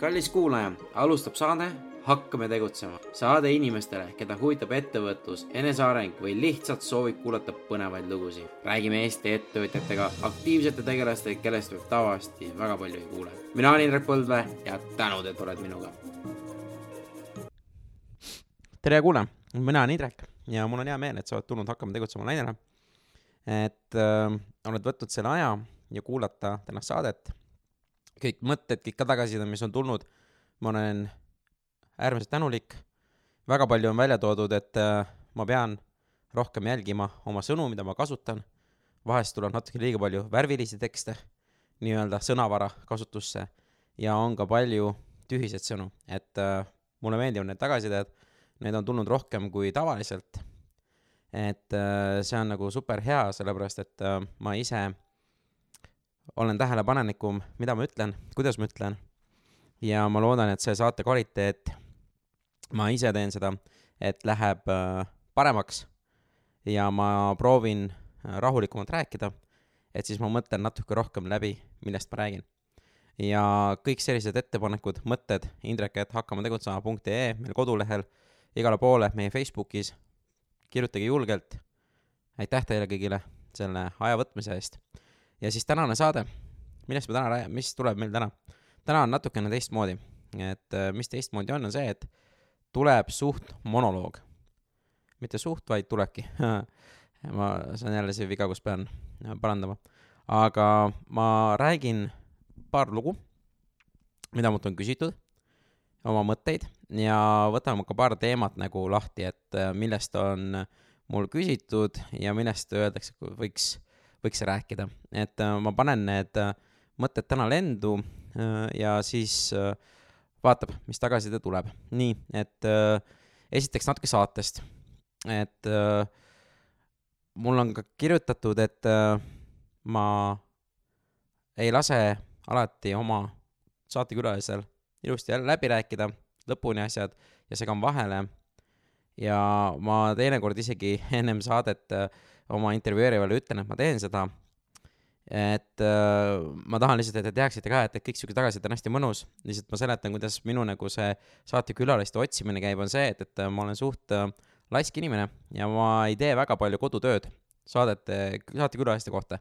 kallis kuulaja, alustab saade Hakkame tegutsema. saade inimestele, keda huvitab ettevõtlus, eneseareng või lihtsalt soovib kuulata põnevaid lugusid. räägime Eesti ettevõtjatega, aktiivsete tegelastega, kellest võib tavaliselt väga palju ei kuule. mina olen Indrek Põldvee ja tänud, et oled minuga. tere kuulaja, mina olen Indrek ja mul on hea meel, et sa oled tulnud Hakkame tegutsema lainele. et äh, oled võtnud selle aja ja kuulata tänast saadet kõik mõtted, kõik ka tagasiside, mis on tulnud, ma olen äärmiselt tänulik. väga palju on välja toodud, et äh, ma pean rohkem jälgima oma sõnu, mida ma kasutan. vahest tuleb natuke liiga palju värvilisi tekste, nii-öelda sõnavara kasutusse ja on ka palju tühiseid sõnu, et äh, mulle meeldivad need tagasisided, need on tulnud rohkem kui tavaliselt. et äh, see on nagu super hea, sellepärast et ma ise olen tähelepanelikum, mida ma ütlen, kuidas ma ütlen. ja ma loodan, et see saate kvaliteet, ma ise teen seda, et läheb äh, paremaks ja ma proovin äh, rahulikumalt rääkida, et siis ma mõtlen natuke rohkem läbi, millest ma räägin. ja kõik sellised ettepanekud, mõtted, Indrek, et hakkame tegutsema.ee, meil kodulehel, igale poole, meie Facebookis, kirjutage julgelt. aitäh teile kõigile selle aja võtmise eest ja siis tänane saade, millest me täna mis tuleb meil täna? täna on natukene teistmoodi, et äh, mis teistmoodi on, on see, et tuleb suht monoloog. mitte suht, vaid tulebki ma, see on jälle see viga, kus pean äh, parandama. aga ma räägin paar lugu, mida mult on küsitud, oma mõtteid ja võtame ka paar teemat nagu lahti, et äh, millest on mul küsitud ja millest öeldakse, võiks võiks rääkida. et äh, ma panen need äh, mõtted täna lendu äh, ja siis vaatab, mis tagasiside tuleb. nii, et esiteks natuke saatest. et mul on ka kirjutatud, et ma ei lase alati oma saatekülalisel ilusti jälle läbi rääkida, lõpuni asjad ja segan vahele. ja ma teinekord isegi ennem saadet äh, oma intervjueerivale ütlen, et ma teen seda. et äh, ma tahan lihtsalt, et te teaksite ka, et, et kõik siuke tagasiside on hästi mõnus, lihtsalt ma seletan, kuidas minu nagu see saatekülaliste otsimine käib, on see, et, et ma olen suht äh, laisk inimene ja ma ei tee väga palju kodutööd saadete, saatekülaliste kohta.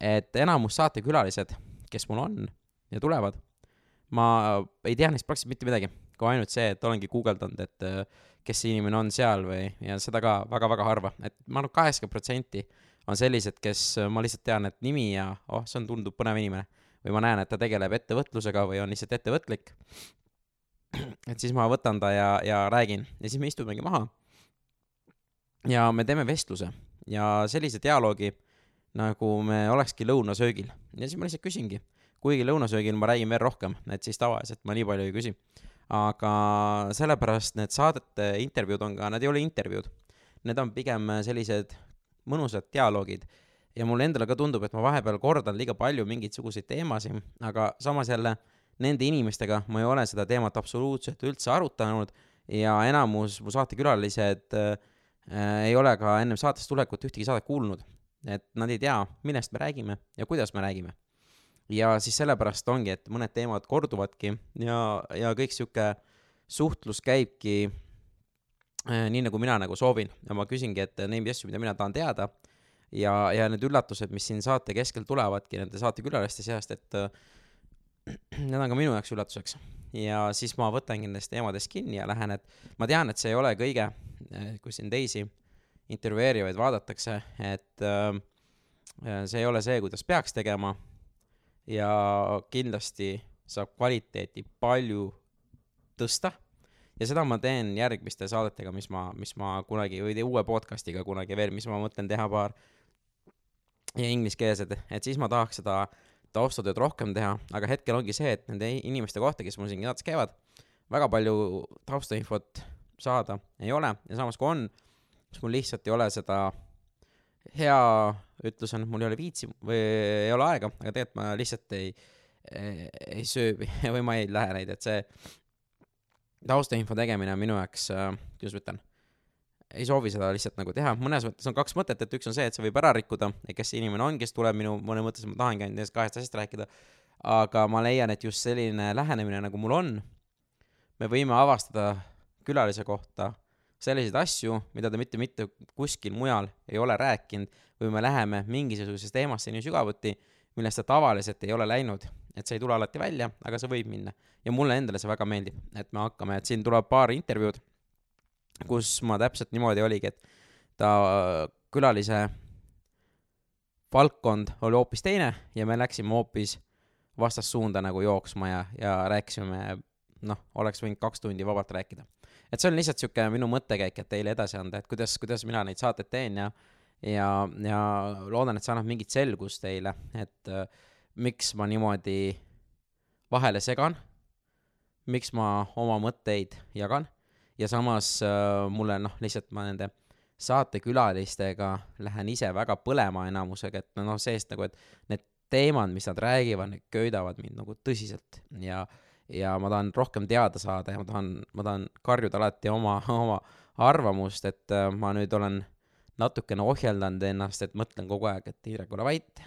et enamus saatekülalised, kes mul on ja tulevad, ma ei tea neist praktiliselt mitte midagi, kui ainult see, et olengi guugeldanud, et äh, kes see inimene on seal või, ja seda ka väga-väga harva, et ma arvan, kaheksakümmend protsenti on sellised, kes ma lihtsalt tean, et nimi ja oh, see on, tundub põnev inimene. või ma näen, et ta tegeleb ettevõtlusega või on lihtsalt ettevõtlik. et siis ma võtan ta ja, ja räägin ja siis me istumegi maha. ja me teeme vestluse ja sellise dialoogi, nagu me olekski lõunasöögil ja siis ma lihtsalt küsingi kuigi lõunasöögil ma räägin veel rohkem, et siis tavaliselt ma nii palju ei küsi aga sellepärast need saadete intervjuud on ka, nad ei ole intervjuud. Need on pigem sellised mõnusad dialoogid ja mulle endale ka tundub, et ma vahepeal kordan liiga palju mingisuguseid teemasid, aga samas jälle nende inimestega ma ei ole seda teemat absoluutselt üldse arutanud ja enamus mu saatekülalised äh, ei ole ka ennem saatesse tulekut ühtegi saadet kuulnud. et nad ei tea, millest me räägime ja kuidas me räägime ja siis sellepärast ongi, et mõned teemad korduvadki ja, ja kõik sihuke suhtlus käibki äh, nii, nagu mina nagu soovin ja ma küsingi, et neid asju, mida mina tahan teada ja, ja need üllatused, mis siin saate keskel tulevadki nende saatekülaliste seast, et äh, need on ka minu jaoks üllatuseks. ja siis ma võtangi nendest teemadest kinni ja lähen, et ma tean, et see ei ole kõige, äh, kui siin teisi intervjueerivaid vaadatakse, et äh, see ei ole see, kuidas peaks tegema ja kindlasti saab kvaliteeti palju tõsta. Ja seda ma teen järgmiste saadetega, mis ma, mis ma kunagi või uue podcast'iga kunagi veel, mis ma mõtlen teha paar ja ingliskeelsed, et siis ma tahaks seda taustatööd rohkem teha, aga hetkel ongi see, et nende inimeste kohta, kes mul siin saates käivad, väga palju taustainfot saada ei ole. Ja samas kui on, siis mul lihtsalt ei ole seda hea ütlus on, et mul ei ole viitsi või ei ole aega, aga tegelikult ma lihtsalt ei, ei, ei söö või ma ei lähe neid, et see taustainfo tegemine on minu jaoks äh,, kuidas ma ütlen, ei soovi seda lihtsalt nagu teha, mõnes mõttes on kaks mõtet, et üks on see, et see võib ära rikkuda, kes see inimene on, kes tuleb minu, mõne mõttes ma tahangi ainult nendest kahest asjast rääkida, aga ma leian, et just selline lähenemine, nagu mul on, me võime avastada külalise kohta selliseid asju, mida ta mitte, mitte kuskil mujal ei ole rääkinud või me läheme mingisugusesse teemasse nii sügavuti, millest ta tavaliselt ei ole läinud, et see ei tule alati välja, aga see võib minna. ja mulle endale see väga meeldib, et me hakkame, et siin tuleb paar intervjuud, kus ma täpselt niimoodi oligi, et ta külalise valdkond oli hoopis teine ja me läksime hoopis vastassuunda nagu jooksma ja, ja rääkisime, noh, oleks võinud kaks tundi vabalt rääkida. et see on lihtsalt sihuke minu mõttekäik, et teile edasi anda, et kuidas, kuidas mina neid saateid teen ja ja, ja loodan, et see annab mingit selgust teile, et äh, miks ma niimoodi vahele segan, miks ma oma mõtteid jagan. Ja samas äh, mulle noh, lihtsalt ma nende saatekülalistega lähen ise väga põlema enamusega, et noh, seest nagu, et need teemad, mis nad räägivad, need köidavad mind nagu tõsiselt. Ja ja ma tahan rohkem teada saada ja ma tahan, ma tahan karjuda alati oma, oma arvamust, et äh, ma nüüd olen natukene ohjeldanud ennast, et mõtlen kogu aeg, et Indrek, ole vait,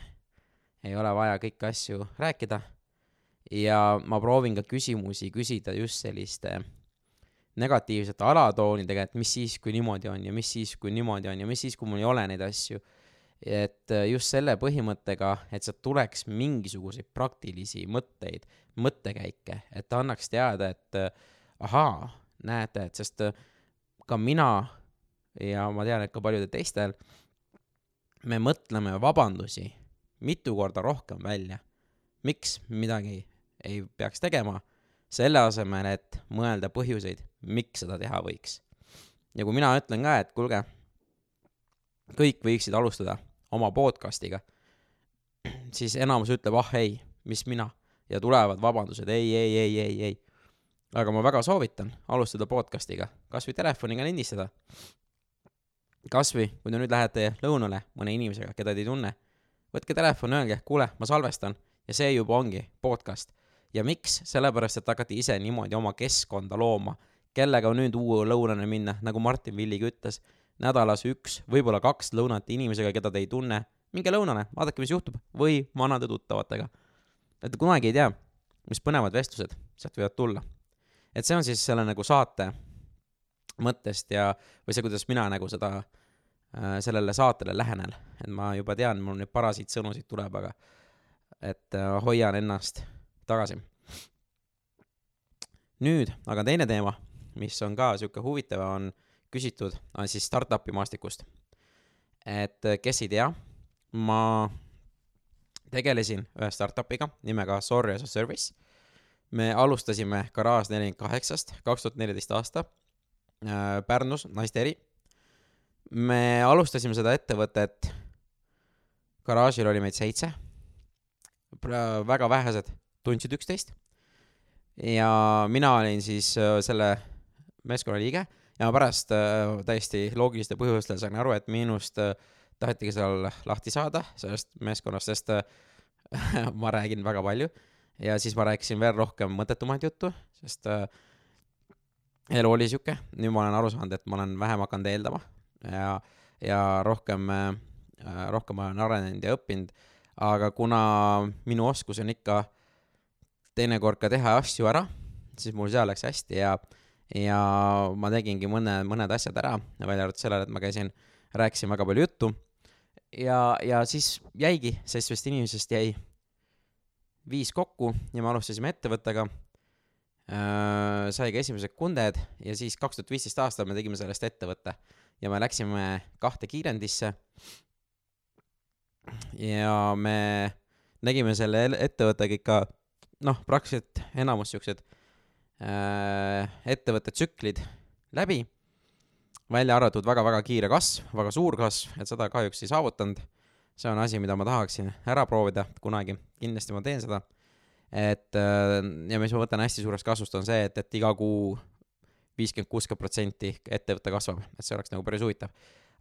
ei ole vaja kõiki asju rääkida ja ma proovin ka küsimusi küsida just selliste negatiivsete alatoonidega, et mis siis, kui niimoodi on ja mis siis, kui niimoodi on ja mis siis, kui mul ei ole neid asju. et just selle põhimõttega, et sealt tuleks mingisuguseid praktilisi mõtteid, mõttekäike, et ta annaks teada, et ahaa, näete, et sest ka mina ja ma tean, et ka paljudel teistel, me mõtleme vabandusi mitu korda rohkem välja, miks midagi ei peaks tegema, selle asemel, et mõelda põhjuseid, miks seda teha võiks. ja kui mina ütlen ka, et kuulge, kõik võiksid alustada oma podcast'iga, siis enamus ütleb, ah ei, mis mina, ja tulevad vabandused, ei, ei, ei, ei, ei. aga ma väga soovitan alustada podcast'iga, kas või telefoniga lindistada. Kas või, kui te nüüd lähete lõunale mõne inimesega, keda te ei tunne, võtke telefon, öelge, kuule, ma salvestan ja see juba ongi podcast. ja miks, sellepärast, et hakati ise niimoodi oma keskkonda looma, kellega nüüd uue lõunale minna, nagu Martin Villig ütles, nädalas üks, võib-olla kaks lõunat inimesega, keda te ei tunne, minge lõunale, vaadake, mis juhtub, või vanade tuttavatega. et kunagi ei tea, mis põnevad vestlused sealt võivad tulla. et see on siis selle nagu saate mõttest ja, või see, kuidas mina nagu seda äh, sellele saatele lähenen, et ma juba tean, mul nüüd parasiitsõnu siit tuleb, aga et äh, hoian ennast tagasi. nüüd aga teine teema, mis on ka sihuke huvitav, on küsitud, on siis startup'i maastikust. et äh, kes ei tea, ma tegelesin ühe startup'iga nimega Sorry as a Service. me alustasime Garage nelikümmend kaheksast, kaks tuhat neliteist aasta Pärnus, naiste eri. me alustasime seda ettevõtet, garaažil oli meid seitse, väga vähesed tundsid üksteist. Ja mina olin siis äh, selle meeskonna liige ja ma pärast äh, täiesti loogilistel põhjustel sain aru, et minust äh, tahetigi seal lahti saada sellest meeskonnast, sest äh, ma räägin väga palju. Ja siis ma rääkisin veel rohkem mõttetumaid juttu, sest äh, elu oli sihuke, nüüd ma olen aru saanud, et ma olen vähem hakanud eeldama ja, ja rohkem äh,, rohkem olen arenenud ja õppinud, aga kuna minu oskus on ikka teinekord ka teha asju ära, siis mul seal läks hästi ja, ja ma tegingi mõne, mõned asjad ära, välja arvatud sellele, et ma käisin, rääkisin väga palju juttu ja, ja siis jäigi, seitsmest inimesest jäi viis kokku ja me alustasime ettevõttega. Sai ka esimesed kunded ja siis kaks tuhat viisteist aastal me tegime sellest ettevõtte ja me läksime kahte kiirendisse. ja me nägime selle el- ettevõttega ikka noh, praktiliselt enamus siuksed äh, ettevõtte tsüklid läbi, välja arvatud väga-väga kiire kasv, väga suur kasv, et seda kahjuks ei saavutanud. see on asi, mida ma tahaksin ära proovida kunagi, kindlasti ma teen seda. Et äh, ja mis ma võtan hästi suureks kasvust, on see, et, et iga kuu viiskümmend, kuuskümmend protsenti ettevõte kasvab, et see oleks nagu päris huvitav.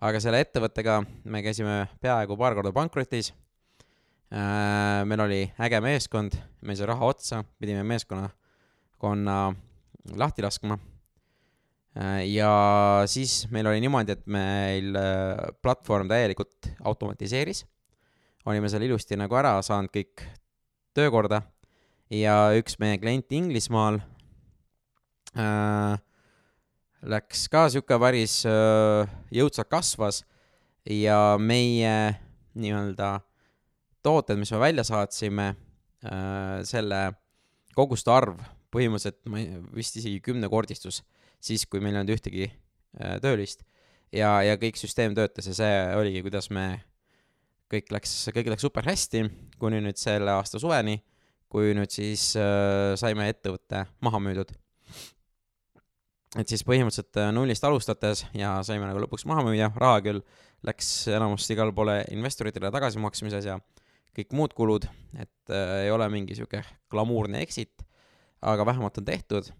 aga selle ettevõttega me käisime peaaegu paar korda pankrotis äh,. meil oli äge meeskond, meil sai raha otsa, pidime meeskonnakonna lahti laskma äh,. ja siis meil oli niimoodi, et meil platvorm täielikult automatiseeris. olime seal ilusti nagu ära saanud kõik töökorda ja üks meie klient Inglismaal äh, läks ka sihuke päris äh, jõudsalt kasvas ja meie nii-öelda tooted, mis me välja saatsime äh,, selle koguste arv põhimõtteliselt, ma ei, vist isegi kümnekordistus siis, kui meil ei olnud ühtegi äh, töölist. ja, ja kõik süsteem töötas ja see oligi, kuidas me, kõik läks, kõik läks super hästi, kuni nüüd selle aasta suveni, kui nüüd siis äh, saime ettevõtte maha müüdud et siis põhimõtteliselt äh, nullist alustades ja saime nagu lõpuks maha müüa, raha küll läks enamasti igale poole investoritele tagasimaksmises ja kõik muud kulud, et äh, ei ole mingi sihuke glamuurne exit, aga vähemalt on tehtud.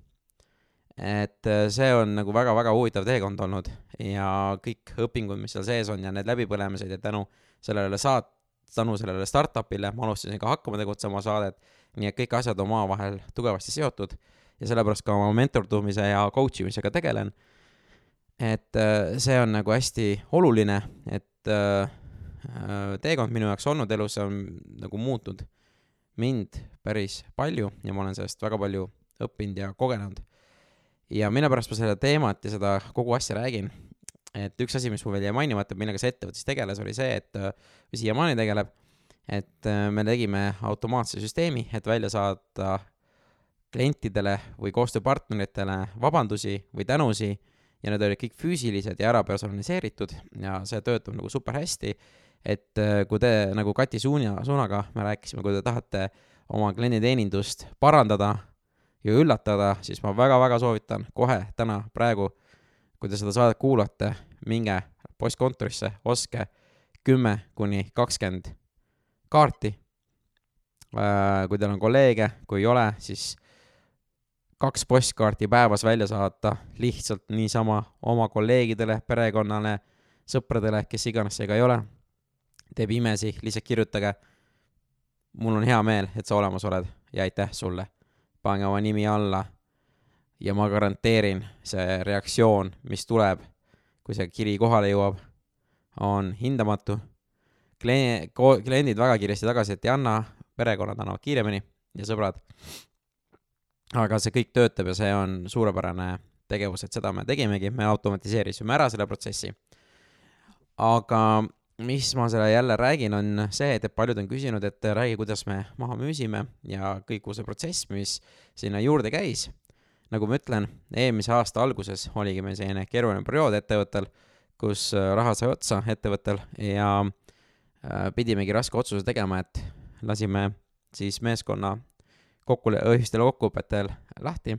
et äh, see on nagu väga-väga huvitav teekond olnud ja kõik õpingud, mis seal sees on ja need läbipõlemised ja tänu sellele saat-, tänu sellele startup'ile ma alustasin ka Hakkama tegutsema saadet, nii et kõik asjad on omavahel tugevasti seotud ja sellepärast ka oma mentordumise ja coach imisega tegelen. et äh, see on nagu hästi oluline, et äh, äh, teekond minu jaoks olnud elus on nagu muutnud mind päris palju ja ma olen sellest väga palju õppinud ja kogenud. ja mille pärast ma seda teemat ja seda kogu asja räägin, et üks asi, mis mul veel jäi mainimata, millega see ettevõte siis tegeles, oli see, et, või siiamaani tegeleb, et me tegime automaatse süsteemi, et välja saada klientidele või koostööpartneritele vabandusi või tänusi ja need olid kõik füüsilised ja ära personaliseeritud ja see töötab nagu super hästi. et äh, kui te nagu Kati Suuna, Suunaga me rääkisime, kui te tahate oma klienditeenindust parandada ja üllatada, siis ma väga-väga soovitan kohe täna, praegu, kui te seda saadet kuulate, minge postkontorisse, ostke kümme kuni kakskümmend kaarti. Äh, kui teil on kolleege, kui ei ole, siis kaks postkaarti päevas välja saata lihtsalt niisama oma kolleegidele, perekonnale, sõpradele, kes iganes see ka ei ole. teeb imesi, lihtsalt kirjutage. mul on hea meel, et sa olemas oled ja aitäh sulle. pange oma nimi alla ja ma garanteerin, see reaktsioon, mis tuleb, kui see kiri kohale jõuab, on hindamatu. Klient, kliendid väga kiiresti tagasisidet ei anna, perekonnad annavad kiiremini ja sõbrad aga see kõik töötab ja see on suurepärane tegevus, et seda me tegimegi, me automatiseerisime ära selle protsessi. aga mis ma selle jälle räägin, on see, et paljud on küsinud, et räägi, kuidas me maha müüsime ja kõik see protsess, mis sinna juurde käis. nagu ma ütlen, eelmise aasta alguses oligi meil selline keeruline periood ettevõttel, kus raha sai otsa ettevõttel ja pidimegi raske otsuse tegema, et lasime siis meeskonna kokku, ühistel kokkuõpetel lahti.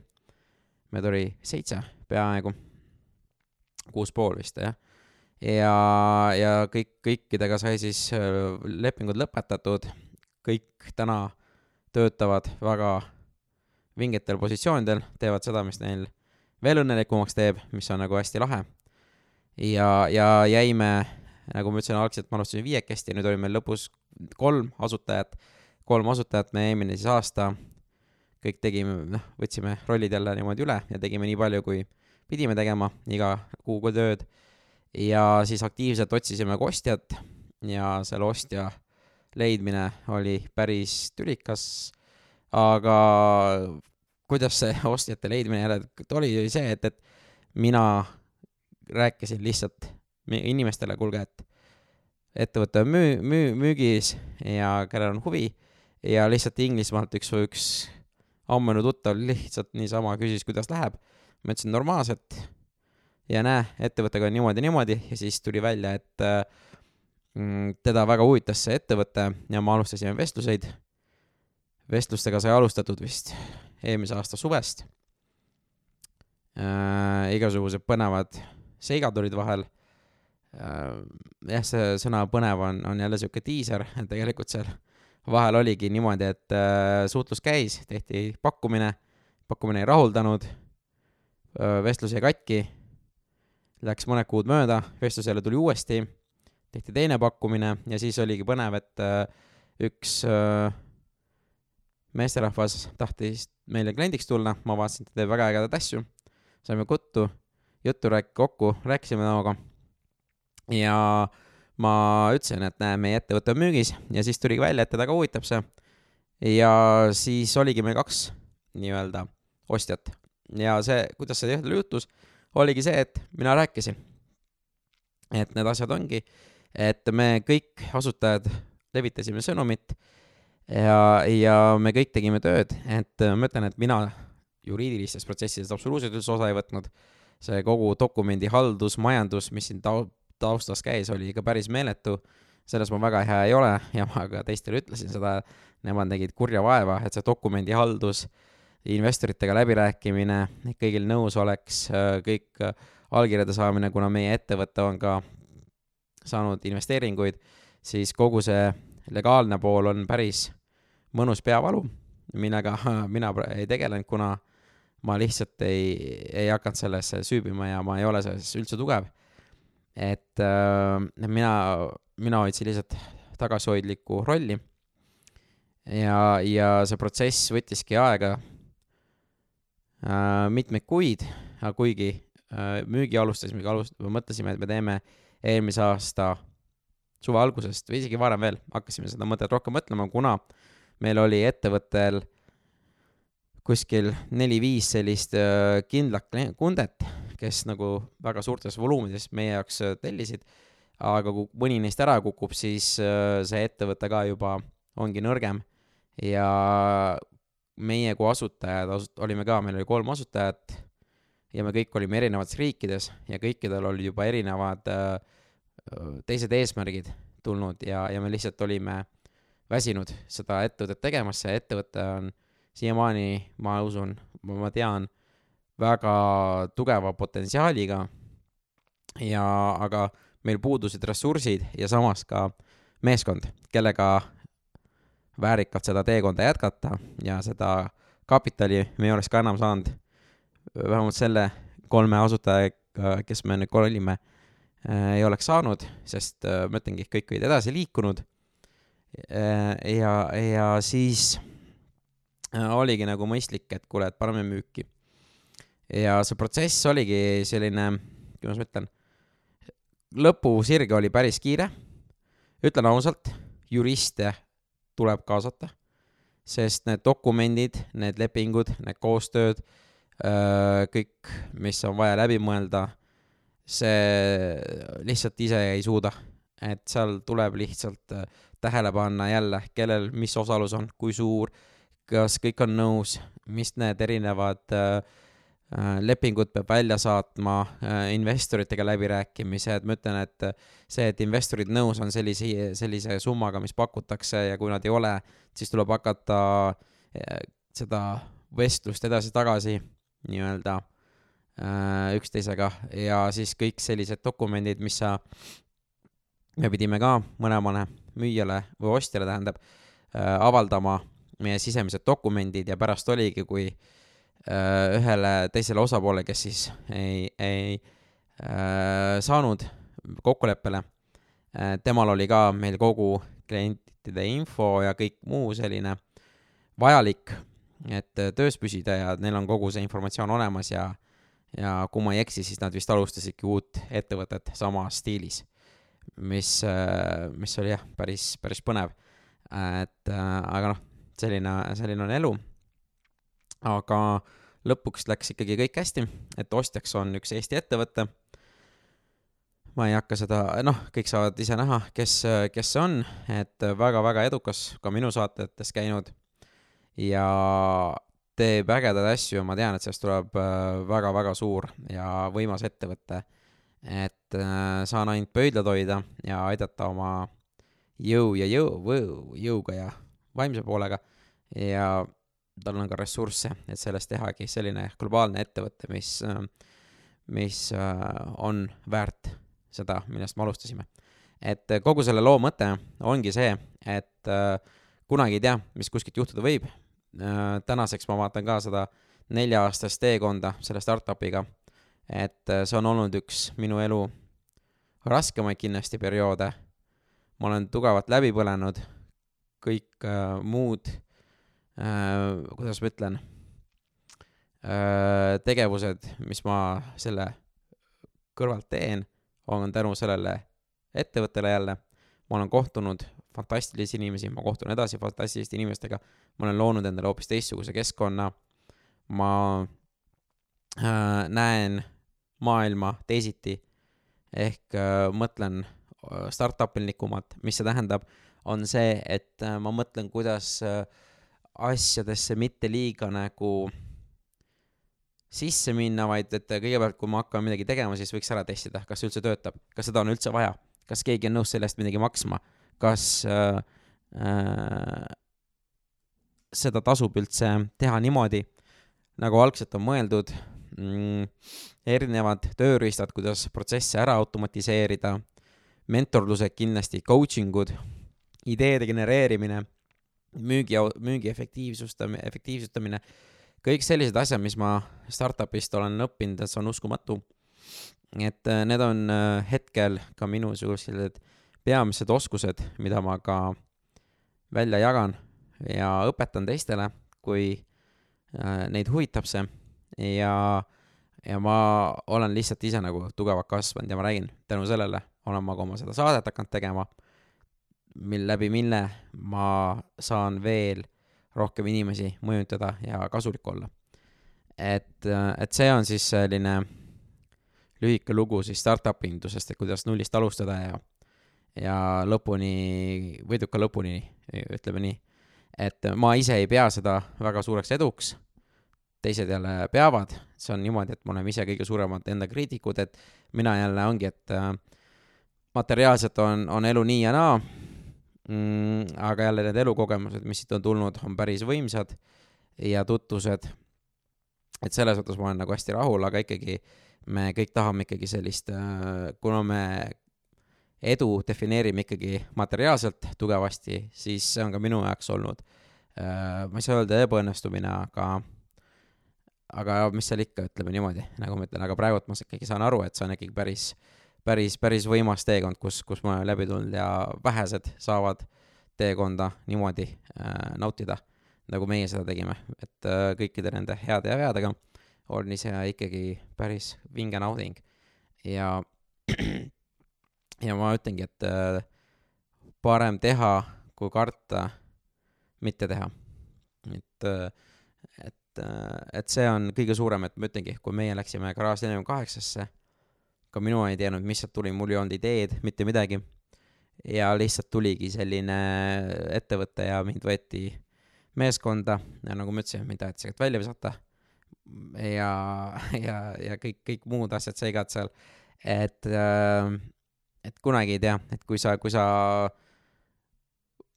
meid oli seitse peaaegu, kuus pool vist jah. ja, ja kõik, kõikidega sai siis äh, lepingud lõpetatud, kõik täna töötavad väga vingetel positsioonidel, teevad seda, mis neil veel õnnelikumaks teeb, mis on nagu hästi lahe. ja, ja jäime, nagu ma ütlesin, algselt ma alustasin viiekesti, nüüd oli meil lõpus kolm asutajat, kolm asutajat, me eelmine siis aasta. Kõik tegime, noh, võtsime rollid jälle niimoodi üle ja tegime nii palju, kui pidime tegema iga kuu tööd. ja siis aktiivselt otsisime ka ostjat ja selle ostja leidmine oli päris tülikas, aga kuidas see ostjate leidmine jälle oli, oli see, et, et mina rääkisin lihtsalt inimestele, kuulge, et ettevõte on müü-, müü-, müügis ja kellel on huvi ja lihtsalt Inglismaalt üks, üks ammune tuttav lihtsalt niisama küsis, kuidas läheb. ma ütlesin normaalselt ja näe, ettevõttega on niimoodi, niimoodi ja siis tuli välja, et mm, teda väga huvitas see ettevõte ja me alustasime vestluseid. vestlustega sai alustatud vist eelmise aasta suvest äh,. igasugused põnevad seigad olid vahel äh,. Jah, see sõna põnev on, on jälle sihuke diiser, tegelikult seal vahel oligi niimoodi, et äh, suhtlus käis, tehti pakkumine, pakkumine ei rahuldanud. Äh,, vestlus jäi katki, läks mõned kuud mööda, vestlus jälle tuli uuesti, tehti teine pakkumine ja siis oligi põnev, et äh, üks meesterahvas tahtis meile kliendiks tulla, ma vaatasin, ta teeb väga ägedaid asju, saime kuttu, juttu rääk-, kokku, rääkisime temaga ja ma ütlesin, et näe, meie ettevõte on müügis ja siis tuligi välja, et teda ka huvitab see. ja siis oligi meil kaks nii-öelda ostjat ja see, kuidas see juhtus, oligi see, et mina rääkisin. et need asjad ongi, et me kõik asutajad levitasime sõnumit ja, ja me kõik tegime tööd, et ma ütlen, et mina juriidilistest protsessidest absoluutselt üldse osa ei võtnud. see kogu dokumendi haldus, majandus, mis siin tau-, taustas käis, oli ikka päris meeletu. selles ma väga hea ei ole ja ma ka teistele ütlesin seda, nemad nägid kurja vaeva, et see dokumendi haldus, investoritega läbirääkimine, kõigil nõusoleks, kõik allkirjade saamine, kuna meie ettevõte on ka saanud investeeringuid, siis kogu see legaalne pool on päris mõnus peavalu, millega mina ei tegelenud, kuna ma lihtsalt ei, ei hakanud sellesse süübima ja ma ei ole selles üldse tugev. Et äh, mina, mina hoidsin lihtsalt tagasihoidlikku rolli. ja, ja see protsess võttiski aega äh, mitmeid kuid, aga kuigi äh, müügi alustasime, alust-, mõtlesime, et me teeme eelmise aasta suve algusest või isegi varem veel hakkasime seda mõtet rohkem mõtlema, kuna meil oli ettevõttel kuskil neli-viis sellist äh, kindlat kundet, kes nagu väga suurtes voluumides meie jaoks äh, tellisid, aga kui mõni neist ära kukub, siis äh, see ettevõte ka juba ongi nõrgem. Ja meie kui asutajad asut-, olime ka, meil oli kolm asutajat ja me kõik olime erinevates riikides ja kõikidel olid juba erinevad teised eesmärgid tulnud ja, ja me lihtsalt olime väsinud seda ettevõtet tegemas, see ettevõte on siiamaani, ma usun, ma tean, väga tugeva potentsiaaliga ja, aga meil puudusid ressursid ja samas ka meeskond, kellega väärikalt seda teekonda jätkata ja seda kapitali me ei oleks ka enam saanud, vähemalt selle kolme asutajaga, kes me nüüd olime äh,, ei oleks saanud, sest äh, ma ütlengi, kõik olid edasi liikunud äh,. ja, ja siis oligi nagu mõistlik, et kuule, et paneme müüki. Ja see protsess oligi selline, kuidas ma ütlen, lõpusirge oli päris kiire. ütlen ausalt, juriste tuleb kaasata, sest need dokumendid, need lepingud, need koostööd, äh, kõik, mis on vaja läbi mõelda, see lihtsalt ise ei suuda. et seal tuleb lihtsalt äh, tähele panna jälle, kellel mis osalus on, kui suur kas kõik on nõus, mis need erinevad äh, lepingud peab välja saatma äh,, investoritega läbirääkimised, ma ütlen, et see, et investorid nõus on sellise, sellise summaga, mis pakutakse ja kui nad ei ole, siis tuleb hakata äh, seda vestlust edasi-tagasi nii-öelda äh, üksteisega. Ja siis kõik sellised dokumendid, mis sa, me pidime ka mõlemale müüjale või ostjale tähendab äh,, avaldama meie sisemised dokumendid. Ja pärast oligi, kui äh, ühele teisele osapoole, kes siis ei, ei äh, saanud kokkuleppele äh,, temal oli ka meil kogu klientide info ja kõik muu selline vajalik, et äh, töös püsida ja neil on kogu see informatsioon olemas ja ja kui ma ei eksi, siis nad vist alustasidki uut ettevõtet samas stiilis, mis, äh, mis oli jah, päris, päris põnev. et äh, aga noh, selline, selline on elu. Aga lõpuks läks ikkagi kõik hästi, et ostjaks on üks Eesti ettevõte. ma ei hakka seda, noh, kõik saavad ise näha, kes, kes see on, et väga-väga edukas, ka minu saatetes käinud ja teeb ägedaid asju ja ma tean, et sellest tuleb väga-väga suur ja võimas ettevõte. et äh, saan ainult pöidlad hoida ja aidata oma jõu ja jõu, jõuga ja vaimse poolega ja tal on ka ressursse, et sellest tehagi selline globaalne ettevõte, mis, mis äh, on väärt seda, millest me alustasime. et kogu selle loo mõte ongi see, et äh, kunagi ei tea, mis kuskilt juhtuda võib. Äh, tänaseks ma vaatan ka seda nelja-aastast teekonda selle startup'iga, et see on olnud üks minu elu raskemaid kindlasti perioode. ma olen tugevalt läbi põlenud, kõik muud äh,, kuidas ma ütlen? Äh,, tegevused, mis ma selle kõrvalt teen, on tänu sellele ettevõttele jälle. ma olen kohtunud fantastilisi inimesi, ma kohtun edasi fantastiliste inimestega, ma olen loonud endale hoopis teistsuguse keskkonna, ma äh, näen maailma teisiti, ehk äh, mõtlen äh, startup-ilikumalt, mis see tähendab, on see, et äh, ma mõtlen, kuidas äh, asjadesse mitte liiga nagu sisse minna, vaid et kõigepealt, kui ma hakkan midagi tegema, siis võiks ära testida, kas see üldse töötab, kas seda on üldse vaja, kas keegi on nõus selle eest midagi maksma, kas äh, äh, seda tasub üldse teha niimoodi, nagu algselt on mõeldud mm,, erinevad tööriistad, kuidas protsesse ära automatiseerida, mentorlused kindlasti, coaching ud, ideede genereerimine, müügi, müügi efektiivsustamine, efektiivsustamine kõik sellised asjad, mis ma startup'ist olen õppinud, see on uskumatu. et äh, need on äh, hetkel ka minu sellised peamised oskused, mida ma ka välja jagan ja õpetan teistele, kui äh, neid huvitab see. Ja, ja ma olen lihtsalt ise nagu tugevalt kasvanud ja ma räägin, tänu sellele olen ma ka oma seda saadet hakanud tegema, mil läbi mille ma saan veel rohkem inimesi mõjutada ja kasulik olla. et, et see on siis selline lühike lugu siis startup'i indusest, et kuidas nullist alustada ja, ja lõpuni, võiduka lõpuni, ütleme nii. et ma ise ei pea seda väga suureks eduks, teised jälle peavad, see on niimoodi, et me oleme ise kõige suuremad enda kriitikud, et mina jälle ongi, et äh, materiaalselt on, on elu nii ja naa mm,. aga jälle need elukogemused, mis siit on tulnud, on päris võimsad ja tutvused. et selles mõttes ma olen nagu hästi rahul, aga ikkagi me kõik tahame ikkagi sellist, äh, kuna me edu defineerime ikkagi materiaalselt tugevasti, siis see on ka minu jaoks olnud, äh, ma ei saa öelda ebaõnnestumine, aga aga mis seal ikka, ütleme niimoodi, nagu ma ütlen, aga praegult ma ikkagi saan aru, et see on ikkagi päris äh, päris, päris võimas teekond, kus, kus ma olen läbi tulnud ja vähesed saavad teekonda niimoodi äh, nautida, nagu meie seda tegime, et äh, kõikide nende heade ja veadega oli see ikkagi päris vinge nauding. ja, ja ma ütlengi, et äh, parem teha, kui karta mitte teha. et äh,, et äh,, et see on kõige suurem, et ma ütlengi, kui meie läksime garaaž nelikümmend kaheksasse ka minu ei teadnud, mis sealt tuli, mul ei olnud ideed, mitte midagi. ja lihtsalt tuligi selline ettevõte ja mind võeti meeskonda ja nagu ma ütlesin, mind taheti sealt välja visata. ja, ja, ja kõik, kõik muud asjad seigad seal. et, äh, et kunagi ei tea, et kui sa, kui sa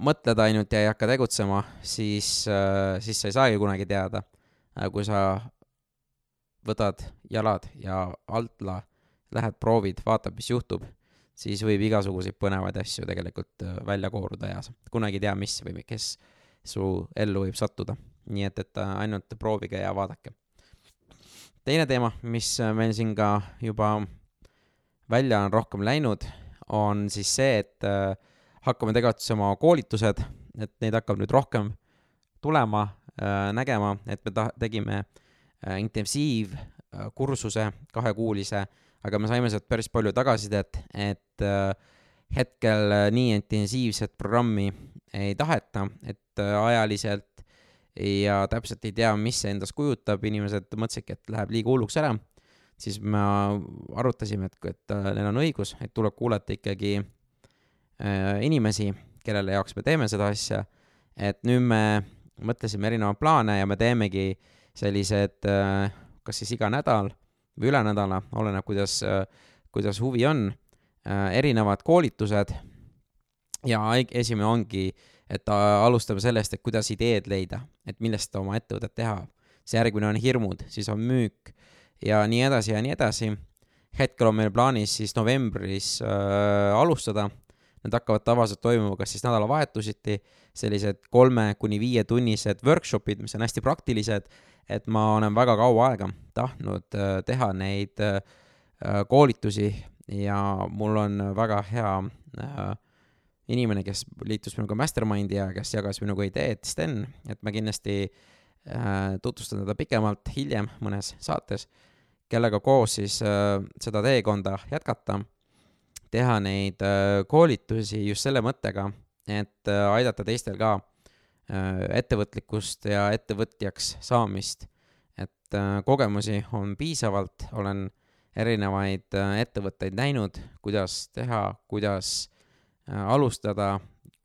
mõtled ainult ja ei hakka tegutsema, siis, äh, siis sa ei saagi kunagi teada. kui sa võtad jalad ja altla lähed proovid, vaatad, mis juhtub, siis võib igasuguseid põnevaid asju tegelikult äh, välja kooruda ja kunagi ei tea, mis või kes su ellu võib sattuda. nii et, et äh, ainult proovige ja vaadake. teine teema, mis äh, meil siin ka juba välja on rohkem läinud, on siis see, et hakkame tegutsema koolitused, et neid hakkab nüüd rohkem tulema, nägema, et me ta-, tegime intensiivkursuse kahekuulise aga me saime sealt päris palju tagasisidet, et äh, hetkel äh, nii intensiivset programmi ei taheta, et äh, ajaliselt ja täpselt ei tea, mis see endast kujutab, inimesed mõtlesidki, et läheb liiga hulluks ära, siis me arutasime, et, et neil on õigus, et tuleb kuulata ikkagi inimesi, kellele jaoks me teeme seda asja, et nüüd me mõtlesime erinevaid plaane ja me teemegi sellised kas siis iga nädal või üle nädala, oleneb, kuidas, kuidas huvi on, erinevad koolitused ja esimene ongi, et alustame sellest, et kuidas ideed leida, et millest oma ettevõtet teha. see järgmine on hirmud, siis on müük ja nii edasi ja nii edasi. hetkel on meil plaanis siis novembris äh, alustada. Need hakkavad tavaliselt toimuma kas siis nädalavahetusiti, sellised kolme kuni viietunnised workshop'id, mis on hästi praktilised et ma olen väga kaua aega tahtnud äh, teha neid äh, koolitusi ja mul on väga hea äh, inimene, kes liitus minuga Mastermindi ja kes jagas minuga ideed, Sten, et ma kindlasti tutvustan teda pikemalt hiljem mõnes saates, kellega koos siis seda teekonda jätkata, teha neid koolitusi just selle mõttega, et äh, aidata teistel ka äh, ettevõtlikkust ja ettevõtjaks saamist. et äh, kogemusi on piisavalt, olen erinevaid äh, ettevõtteid näinud, kuidas teha, kuidas äh, alustada,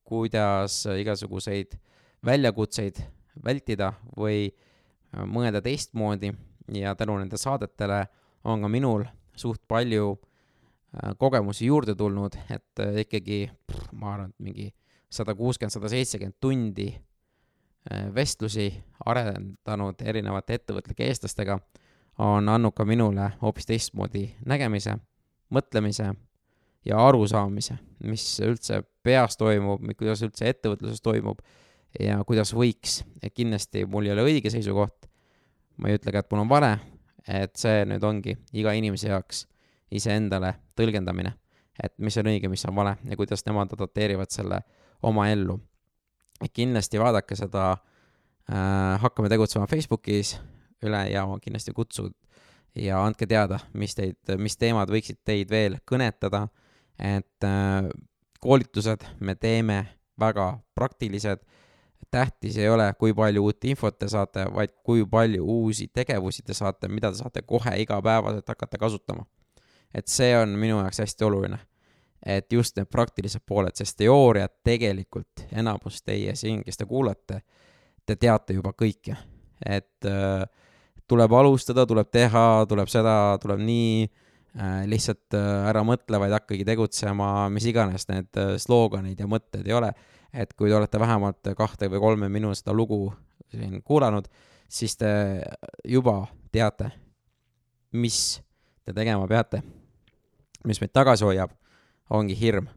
kuidas igasuguseid väljakutseid vältida või äh, mõelda teistmoodi ja tänu nende saadetele on ka minul suht palju äh, kogemusi juurde tulnud, et äh, ikkagi pff, ma arvan, et mingi sada kuuskümmend, sada seitsekümmend tundi äh, vestlusi arendanud erinevate ettevõtlike eestlastega on andnud ka minule hoopis teistmoodi nägemise, mõtlemise ja arusaamise, mis üldse peas toimub, kuidas üldse ettevõtluses toimub ja kuidas võiks, kindlasti mul ei ole õige seisukoht, ma ei ütle ka, et mul on vale, et see nüüd ongi iga inimese jaoks iseendale tõlgendamine, et mis on õige, mis on vale ja kuidas nemad adapteerivad selle oma ellu. Kindlasti vaadake seda äh, Hakkame tegutsema Facebookis üle ja ma kindlasti kutsun ja andke teada, mis teid, mis teemad võiksid teid veel kõnetada, et äh, koolitused me teeme väga praktilised, tähtis ei ole, kui palju uut infot te saate, vaid kui palju uusi tegevusi te saate, mida te saate kohe igapäevaselt hakata kasutama. et see on minu jaoks hästi oluline. Et just need praktilised pooled, sest teooriat tegelikult enamus teie siin, kes te kuulate, te teate juba kõike, et äh, tuleb alustada, tuleb teha, tuleb seda, tuleb nii äh,, lihtsalt äh, ära mõtle, vaid hakkagi tegutsema, mis iganes need äh, slooganid ja mõtted ei ole et kui te olete vähemalt kahte või kolme minu seda lugu siin kuulanud, siis te juba teate, mis te tegema peate. mis meid tagasi hoiab, ongi hirm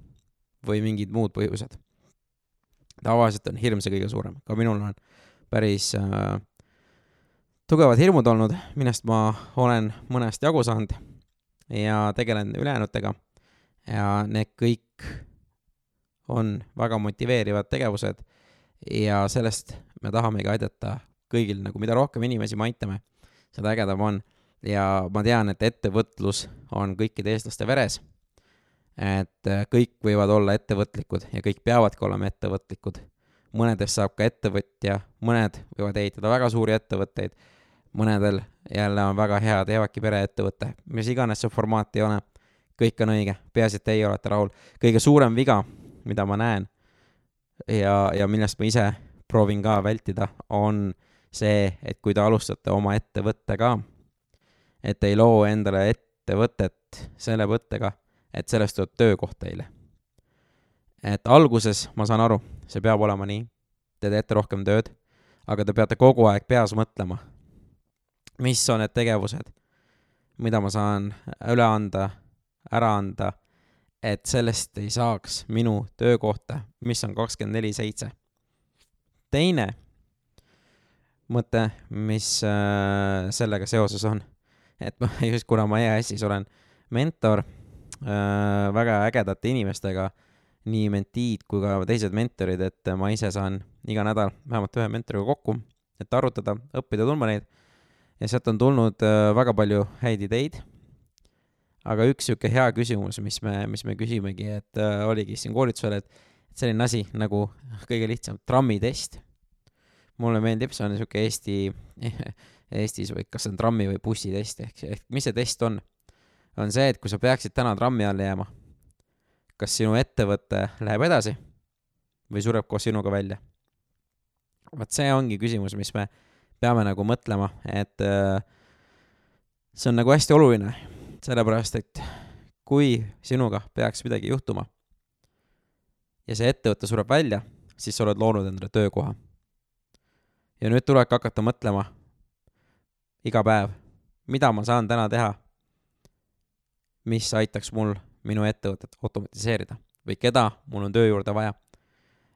või mingid muud põhjused. tavaliselt on hirm see kõige suurem, ka minul on päris äh, tugevad hirmud olnud, millest ma olen mõnest jagu saanud ja tegelen ülejäänutega ja need kõik on väga motiveerivad tegevused ja sellest me tahamegi aidata kõigil, nagu mida rohkem inimesi me aitame, seda ägedam on. ja ma tean, et ettevõtlus on kõikide eestlaste veres. Et äh, kõik võivad olla ettevõtlikud ja kõik peavadki olema ettevõtlikud. mõnedest saab ka ettevõtja, mõned võivad ehitada väga suuri ettevõtteid, mõnedel jälle on väga hea, teevadki pereettevõte, mis iganes see formaat ei ole, kõik on õige, peaasi, et teie olete rahul. kõige suurem viga mida ma näen ja, ja millest ma ise proovin ka vältida, on see, et kui te alustate oma ettevõttega, et ei loo endale ettevõtet selle mõttega, et sellest tuleb töökoht teile. et alguses, ma saan aru, see peab olema nii, te teete rohkem tööd, aga te peate kogu aeg peas mõtlema, mis on need tegevused, mida ma saan üle anda, ära anda et sellest ei saaks minu töökohta, mis on kakskümmend neli seitse. teine mõte, mis äh, sellega seoses on, et ma just, kuna ma EAS-is olen mentor väga ägedate inimestega, nii mentiid kui ka teised mentorid, et ma ise saan iga nädal vähemalt ühe mentoriga kokku, et arutada, õppida tundma neid ja sealt on tulnud äh, väga palju häid ideid aga üks sihuke hea küsimus, mis me, mis me küsimegi, et äh, oligi siin koolitusel, et selline asi nagu kõige lihtsam trammitest. mulle meeldib, see on sihuke Eesti, Eestis või kas see on trammi või bussitest ehk, ehk mis see test on? On see, et kui sa peaksid täna trammi alla jääma, kas sinu ettevõte läheb edasi või sureb koos sinuga välja? vot see ongi küsimus, mis me peame nagu mõtlema, et äh, see on nagu hästi oluline sellepärast et kui sinuga peaks midagi juhtuma ja see ettevõte sureb välja, siis sa oled loonud endale töökoha. ja nüüd tulebki hakata mõtlema iga päev, mida ma saan täna teha, mis aitaks mul minu ettevõtet automatiseerida või keda mul on töö juurde vaja.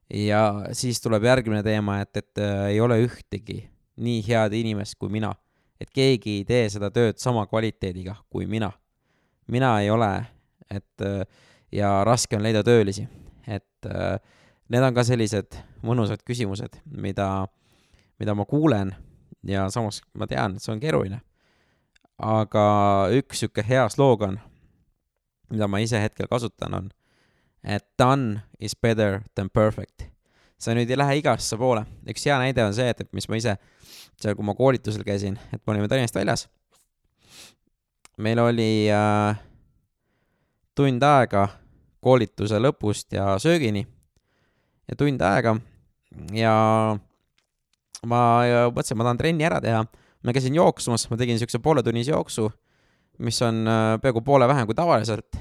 ja siis tuleb järgmine teema, et, et äh, ei ole ühtegi nii head inimest kui mina et keegi ei tee seda tööd sama kvaliteediga kui mina. mina ei ole, et ja raske on leida töölisi, et need on ka sellised mõnusad küsimused, mida, mida ma kuulen ja samas ma tean, et see on keeruline. aga üks sihuke hea sloogan, mida ma ise hetkel kasutan, on, et done is better than perfect. sa nüüd ei lähe igasse poole, üks hea näide on see, et, et mis ma ise seal, kui ma koolitusel käisin, et me olime Tallinnast väljas. meil oli äh, tund aega koolituse lõpust ja söögini ja tund aega ja ma mõtlesin, ma tahan trenni ära teha. ma käisin jooksmas, ma tegin siukse pooletunnise jooksu, mis on äh, peaaegu poole vähem kui tavaliselt.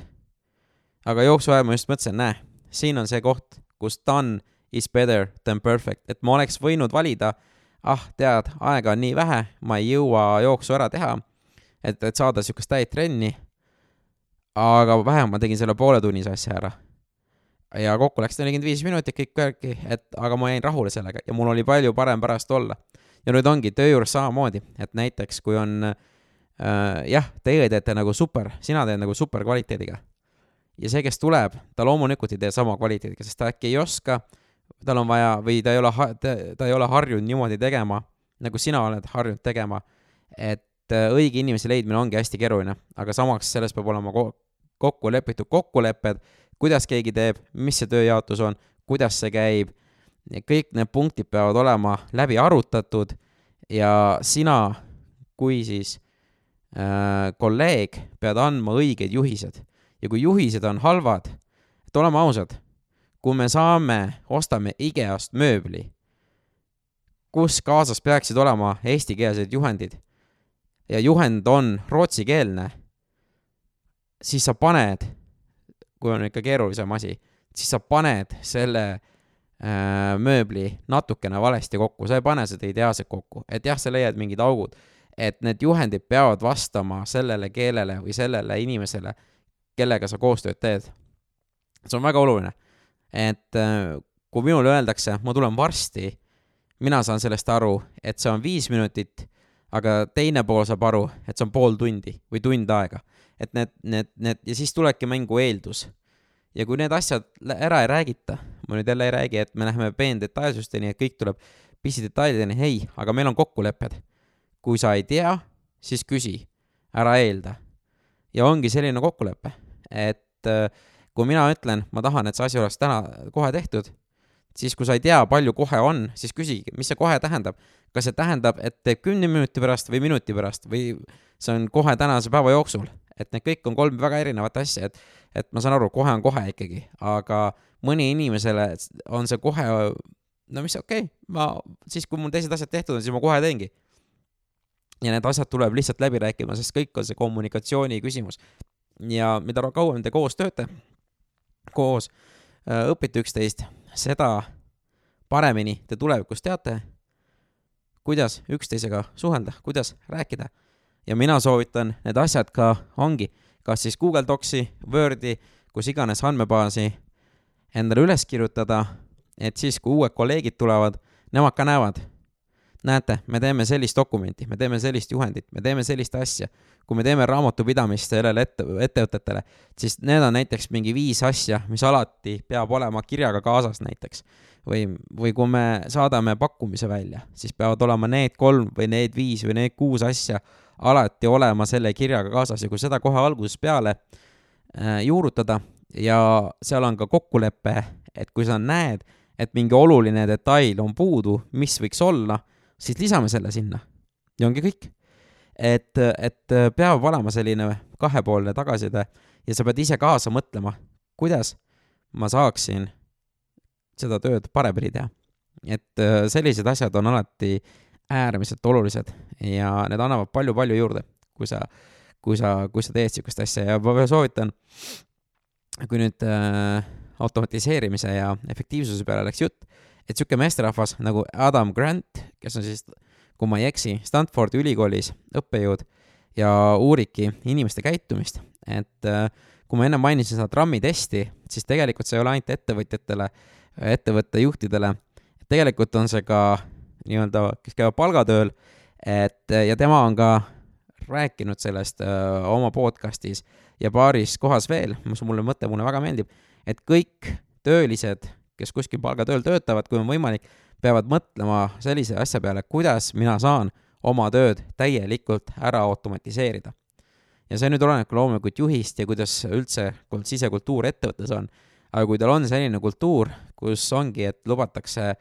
aga jooksu ajal ma just mõtlesin, näe, siin on see koht, kus done is better than perfect, et ma oleks võinud valida, ah, tead, aega on nii vähe, ma ei jõua jooksu ära teha, et, et saada siukest täit trenni. aga vähemalt ma tegin selle pooletunnise asja ära ja kokku läks nelikümmend viis minutit kõik värki, et aga ma jäin rahule sellega ja mul oli palju parem pärast olla. ja nüüd ongi töö juures samamoodi, et näiteks kui on äh, jah, teie teete nagu super, sina teed nagu super kvaliteediga. ja see, kes tuleb, ta loomulikult ei tee sama kvaliteediga, sest ta äkki ei oska, tal on vaja või ta ei ole, ta, ei ole harjunud niimoodi tegema, nagu sina oled harjunud tegema, et äh, õige inimese leidmine ongi hästi keeruline, aga samas selles peab olema kokku lepitud kokkulepped kuidas keegi teeb, mis see tööjaotus on, kuidas see käib, kõik need punktid peavad olema läbi arutatud ja sina kui siis äh, kolleeg pead andma õiged juhised. ja kui juhised on halvad, et oleme ausad, kui me saame, ostame IKEA-st mööbli, kus kaasas peaksid olema eestikeelsed juhendid ja juhend on rootsikeelne, siis sa paned kui on ikka keerulisem asi, siis sa paned selle äh, mööbli natukene valesti kokku, sa ei pane seda ideaalselt kokku, et jah, sa leiad mingid augud, et need juhendid peavad vastama sellele keelele või sellele inimesele, kellega sa koostööd teed. see on väga oluline, et äh, kui minule öeldakse, ma tulen varsti, mina saan sellest aru, et see on viis minutit, aga teine pool saab aru, et see on pool tundi või tund aega et need, need, need ja siis tulebki mängu eeldus. ja kui need asjad ära ei räägita, ma nüüd jälle ei räägi, et me läheme peendetailsusteni, et kõik tuleb pissidetailideni, ei, aga meil on kokkulepped. Kui sa ei tea, siis küsi, ära eelda. ja ongi selline kokkulepe, et äh, kui mina ütlen, ma tahan, et see asi oleks täna kohe tehtud, siis kui sa ei tea, palju kohe on, siis küsigi, mis see kohe tähendab. kas see tähendab, et teeb kümne minuti pärast või minuti pärast või see on kohe tänase päeva jooksul et need kõik on kolm väga erinevat asja, et, et ma saan aru, kohe on kohe ikkagi, aga mõni inimesele on see kohe, no mis okei okay,, ma siis, kui mul teised asjad tehtud on, siis ma kohe teengi. Ja need asjad tuleb lihtsalt läbi rääkima, sest kõik on see kommunikatsiooni küsimus. ja mida kauem te koos tööte, koos äh, õpite üksteist, seda paremini te tulevikus teate, kuidas üksteisega suhelda, kuidas rääkida. Ja mina soovitan need asjad ka, ongi, kas siis Google Docsi, Wordi, kus iganes andmebaasi endale üles kirjutada, et siis, kui uued kolleegid tulevad, nemad ka näevad, näete, me teeme sellist dokumenti, me teeme sellist juhendit, me teeme sellist asja. kui me teeme raamatupidamist sellele ette, ettevõtetele, siis need on näiteks mingi viis asja, mis alati peab olema kirjaga kaasas näiteks. või, või kui me saadame pakkumise välja, siis peavad olema need kolm või need viis või need kuus asja alati olema selle kirjaga kaasas ja kui seda kohe algusest peale äh, juurutada ja seal on ka kokkulepe, et kui sa näed, et mingi oluline detail on puudu, mis võiks olla, siis lisame selle sinna ja ongi kõik. et, et peab olema selline kahepoolne tagasiside ja sa pead ise kaasa mõtlema, kuidas ma saaksin seda tööd paremini teha. et äh, sellised asjad on alati äärmiselt olulised ja need annavad palju-palju juurde, kui sa, kui sa, kui sa teed niisugust asja ja ma soovitan, kui nüüd äh, automatiseerimise ja efektiivsuse peale läks jutt, et niisugune meesterahvas nagu Adam Grant, kes on siis, kui ma ei eksi, Stanfordi ülikoolis õppejõud ja uuribki inimeste käitumist, et äh, kui ma enne mainisin seda trammi testi, siis tegelikult see ei ole ainult ettevõtjatele, ettevõtte juhtidele, tegelikult on see ka nii-öelda, kes käivad palgatööl, et ja tema on ka rääkinud sellest öö, äh, oma podcast'is ja paaris kohas veel, mis mulle mõte, mulle väga meeldib, et kõik töölised, kes kuskil palgatööl töötavad, kui on võimalik, peavad mõtlema sellise asja peale, kuidas mina saan oma tööd täielikult ära automatiseerida. ja see nüüd oleneb ka loomulikult juhist ja kuidas üldse sisekultuur ettevõttes on, aga kui tal on selline kultuur, kus ongi, et lubatakse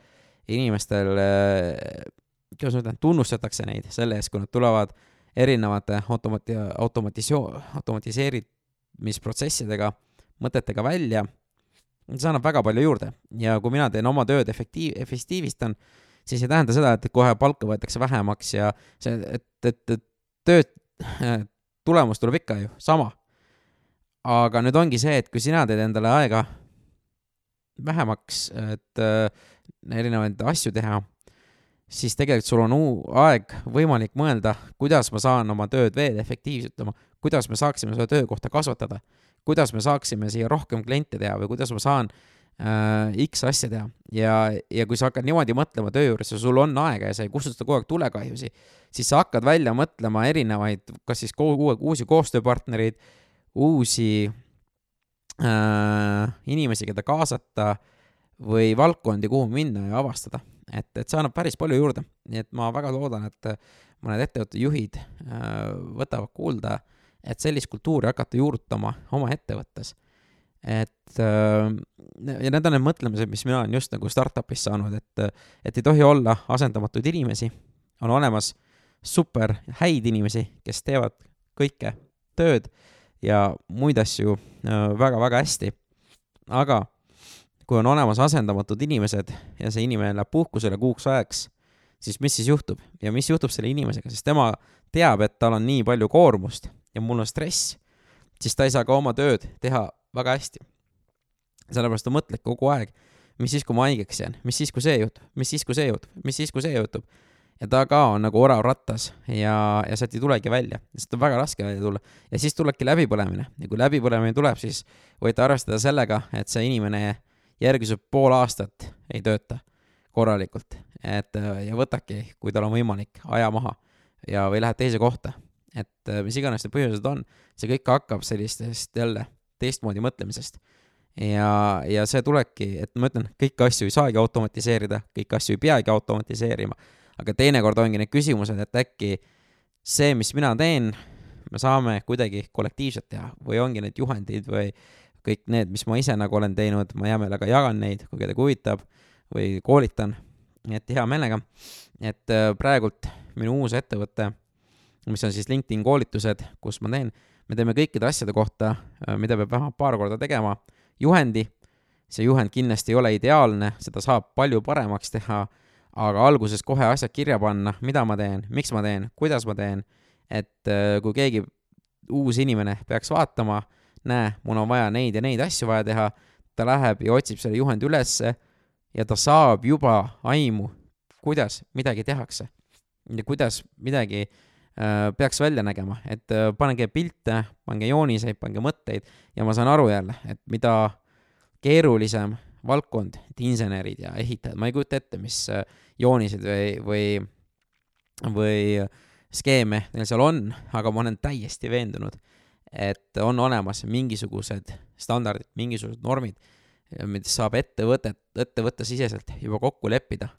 inimestel, kuidas ma ütlen, tunnustatakse neid selle eest, kui nad tulevad erinevate automati-, automatisio-, automatiseerimisprotsessidega, mõtetega välja, see annab väga palju juurde ja kui mina teen oma tööd efektiiv, efektiivistan, siis ei tähenda seda, et kohe palka võetakse vähemaks ja see, et, et, et tööd, tulemus tuleb ikka ju sama. aga nüüd ongi see, et kui sina teed endale aega vähemaks, et äh, erinevaid asju teha, siis tegelikult sul on uu aeg võimalik mõelda, kuidas ma saan oma tööd veel efektiivsetama, kuidas me saaksime seda töökohta kasvatada, kuidas me saaksime siia rohkem kliente teha või kuidas ma saan äh, X asja teha. ja, ja kui sa hakkad niimoodi mõtlema töö juures ja sul on aega ja sa ei kustuta kogu aeg tulekahjusi, siis sa hakkad välja mõtlema erinevaid, kas siis kogu uusi koostööpartnereid, uusi äh, inimesi, keda kaasata või valdkondi, kuhu minna ja avastada. et, et see annab päris palju juurde, nii et ma väga loodan, et mõned ettevõtte juhid äh, võtavad kuulda, et sellist kultuuri hakata juurutama oma ettevõttes. et äh, ja need on need mõtlemised, mis mina olen just nagu startup'is saanud, et, et ei tohi olla asendamatuid inimesi, on olemas super häid inimesi, kes teevad kõike tööd ja muid asju väga-väga äh, hästi. aga kui on olemas asendamatud inimesed ja see inimene läheb puhkusele kuuks ajaks, siis mis siis juhtub ja mis juhtub selle inimesega, sest tema teab, et tal on nii palju koormust ja mul on stress, siis ta ei saa ka oma tööd teha väga hästi. sellepärast ta mõtleb kogu aeg, mis siis, kui ma haigeks jään, mis siis, kui see juhtub, mis siis, kui see juhtub, mis siis, kui see juhtub ja ta ka on nagu orav rattas ja, ja sealt ei tulegi välja, sest on väga raske välja tulla. ja siis tulebki läbipõlemine ja kui läbipõlemine tuleb, siis võite arvestada sellega, et see inimene järgmised pool aastat ei tööta korralikult, et ja võtabki, kui tal on võimalik, aja maha ja, või läheb teise kohta. Et mis iganes need põhjused on, see kõik hakkab sellistest jälle teistmoodi mõtlemisest. ja, ja see tulebki, et ma ütlen, kõiki asju ei saagi automatiseerida, kõiki asju ei peagi automatiseerima aga teinekord ongi need küsimused, et äkki see, mis mina teen, me saame kuidagi kollektiivselt teha või ongi need juhendid või kõik need, mis ma ise nagu olen teinud, ma hea meelega jagan neid, kui kedagi huvitab või koolitan, nii et hea meelega. et äh, praegult minu uus ettevõte, mis on siis LinkedIn koolitused, kus ma teen, me teeme kõikide asjade kohta, äh, mida peab vähemalt paar korda tegema, juhendi, see juhend kindlasti ei ole ideaalne, seda saab palju paremaks teha aga alguses kohe asjad kirja panna, mida ma teen, miks ma teen, kuidas ma teen, et äh, kui keegi uus inimene peaks vaatama, näe, mul on vaja neid ja neid asju vaja teha, ta läheb ja otsib selle juhendi ülesse ja ta saab juba aimu, kuidas midagi tehakse ja kuidas midagi äh, peaks välja nägema, et äh, pange pilte, pange jooniseid, pange mõtteid ja ma saan aru jälle, et mida keerulisem valdkond, et insenerid ja ehitajad, ma ei kujuta ette, mis äh, joonised või, või, või skeeme neil seal on, aga ma olen täiesti veendunud, et on olemas mingisugused standardid, mingisugused normid, mida saab ettevõtet, ettevõttesiseselt juba kokku leppida.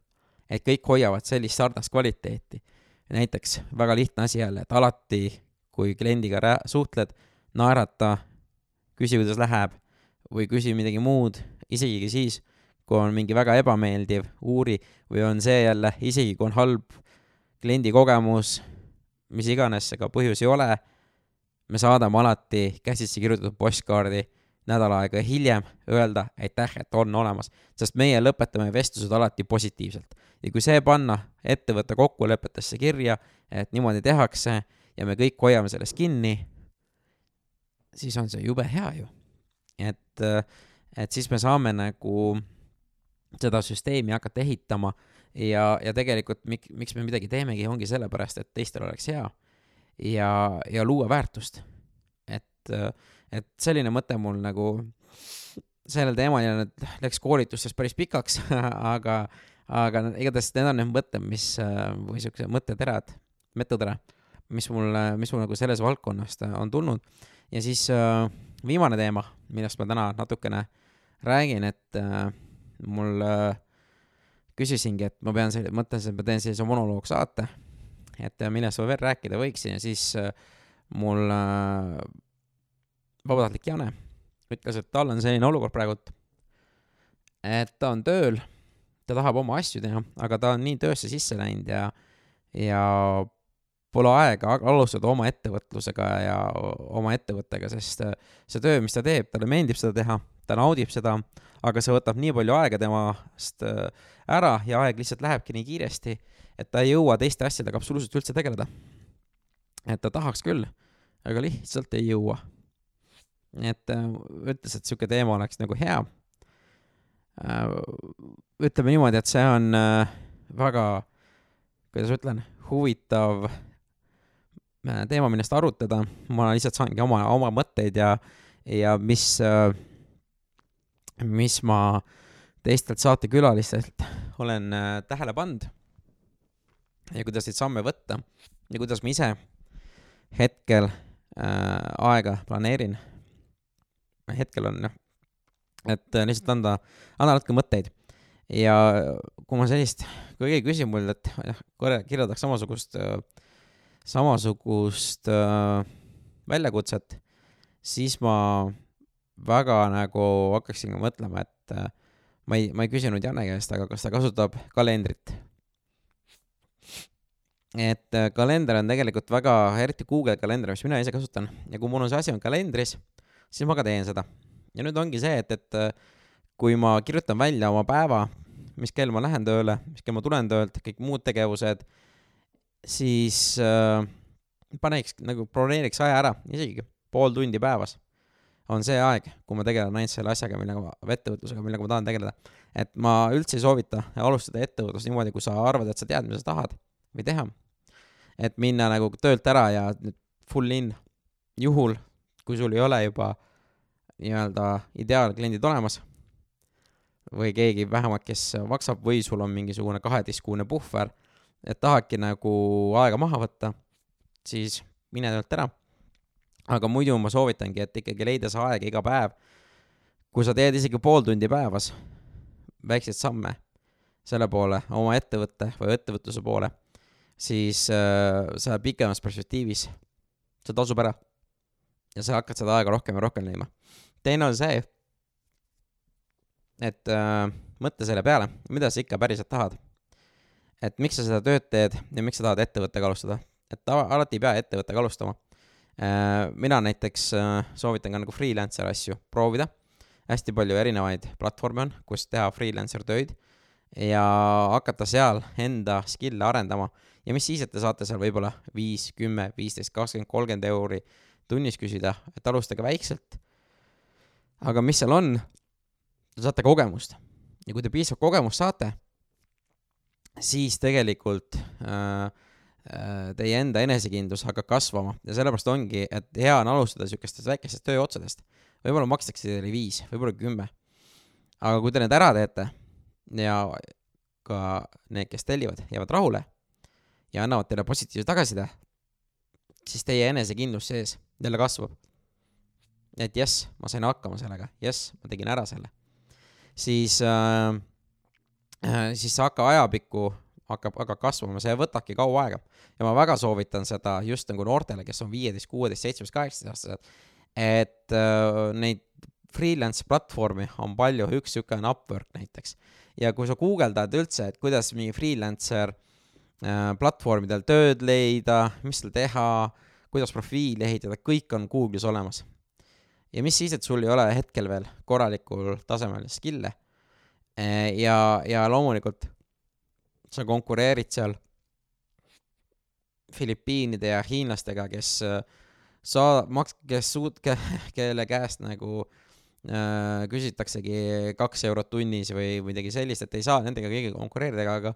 et kõik hoiavad sellist sarnast kvaliteeti. Näiteks väga lihtne asi jälle, et alati, kui kliendiga rää-, suhtled, naerata, küsi, kuidas läheb või küsi midagi muud isegi siis, kui on mingi väga ebameeldiv, uuri, või on see jälle, isegi kui on halb kliendi kogemus, mis iganes see ka põhjus ei ole, me saadame alati käsitsi kirjutatud postkaardi nädal aega hiljem öelda aitäh, et on olemas, sest meie lõpetame vestlused alati positiivselt. ja kui see panna ettevõtte kokkulepetesse kirja, et niimoodi tehakse ja me kõik hoiame sellest kinni, siis on see jube hea ju. et et siis me saame nagu seda süsteemi hakata ehitama ja, ja tegelikult mik-, miks me midagi teemegi, ongi sellepärast, et teistel oleks hea ja, ja luua väärtust. et, et selline mõte mul nagu sellel teemal ja nüüd läks koolitustes päris pikaks aga, aga igatahes need on need mõtted, mis, või siuksed mõtteterad, metoderad, mis mul, mis mul nagu selles valdkonnast on tulnud. ja siis äh, viimane teema, millest ma täna natukene räägin, et äh, mul äh, küsisingi, et ma pean, mõtlesin, et ma teen sellise monoloogsaate, et millest ma veel rääkida võiksin ja siis mul vabatahtlik Jane ütles, et tal on selline olukord praegult, et ta on tööl, ta tahab oma asju teha, aga ta on nii töösse sisse läinud ja, ja pole aega alustada oma ettevõtlusega ja oma ettevõttega, sest see töö, mis ta teeb, talle meeldib seda teha, ta naudib seda, aga see võtab nii palju aega temast ära ja aeg lihtsalt lähebki nii kiiresti, et ta ei jõua teiste asjadega absoluutselt üldse tegeleda. et ta tahaks küll, aga lihtsalt ei jõua. Et ütles, et sihuke teema oleks nagu hea Äh, ütleme niimoodi, et see on äh, väga, kuidas ütlen, huvitav äh, teema, millest arutada, ma lihtsalt saangi oma, oma mõtteid ja, ja mis, mis ma teistelt saatekülalistelt olen tähele pannud ja kuidas neid samme võtta ja kuidas ma ise hetkel äh, aega planeerin. Hetkel on jah, et äh, lihtsalt anda, anda natuke mõtteid. ja kui ma sellist, kui keegi küsib mul, et jah, korra kirjeldaks samasugust, äh, samasugust äh, väljakutset, siis ma väga nagu hakkaksin mõtlema, et äh, ma ei, ma ei küsinud Janne käest, aga kas ta kasutab kalendrit. et äh, kalender on tegelikult väga, eriti Google kalender, mis mina ise kasutan ja kui mul on see asi on kalendris, siis ma ka teen seda ja nüüd ongi see, et, et äh, kui ma kirjutan välja oma päeva, mis kell ma lähen tööle, mis kell ma tulen töölt, kõik muud tegevused, siis äh, paneks nagu broneeriks aja ära, isegi pool tundi päevas on see aeg, kui ma tegelen ainult selle asjaga, millega ma, ettevõtlusega, millega ma tahan tegeleda. et ma üldse ei soovita alustada ettevõtlust niimoodi, kui sa arvad, et sa tead, mida sa tahad või teha. et minna nagu töölt ära ja full in, juhul kui sul ei ole juba nii-öelda ideaalkliendid olemas või keegi vähemalt, kes maksab või sul on mingisugune kaheteistkuune puhver, et tahadki nagu aega maha võtta, siis mine töölt ära. aga muidu ma soovitangi, et ikkagi leida see aeg iga päev. kui sa teed isegi pool tundi päevas väikseid samme selle poole, oma ettevõtte või ettevõtluse poole, siis äh, sa pikemas perspektiivis, see tasub ära. Ja sa hakkad seda aega rohkem ja rohkem leidma teine on see, et äh, mõtle selle peale, mida sa ikka päriselt tahad. et miks sa seda tööd teed ja miks sa tahad ettevõttega alustada, et alati ei pea ettevõttega alustama äh,. mina näiteks äh, soovitan ka nagu freelancer asju proovida. hästi palju erinevaid platvorme on, kus teha freelancer töid ja hakata seal enda skill'e arendama ja mis siis, et te saate seal võib-olla viis, kümme, viisteist, kakskümmend, kolmkümmend euri tunnis küsida, et alustage väikselt aga mis seal on, te saate kogemust ja kui te piisavalt kogemust saate, siis tegelikult äh, äh, teie enda enesekindlus hakkab kasvama ja sellepärast ongi, et hea on alustada niisugustest väikestest tööotsadest. võib-olla makstakse teile viis, võib-olla kümme. aga kui te need ära teete ja ka need, kes tellivad, jäävad rahule ja annavad teile positiivse tagasiside, siis teie enesekindlus sees jälle kasvab et jess, ma sain hakkama sellega, jess, ma tegin ära selle. siis äh,, äh siis see hakkab ajapikku, hakkab, hakkab kasvama, see võtabki kaua aega. ja ma väga soovitan seda just nagu noortele, kes on viieteist, kuueteist, seitsmeteist, kaheksateist aastased, et äh, neid freelance platvormi on palju, üks sihuke on Upwork näiteks. ja kui sa guugeldad üldse, et kuidas mingi freelancer äh, platvormidel tööd leida, mis seal teha, kuidas profiili ehitada, kõik on Google'is olemas ja mis siis, et sul ei ole hetkel veel korralikul tasemel skill'e. Ja, ja loomulikult sa konkureerid seal Filipiinide ja hiinlastega, kes eh, saa-, maks-, kes suut-, ke-, kelle käest nagu äh, küsitaksegi kaks eurot tunnis või midagi sellist, et ei saa nendega keegi konkureerida, aga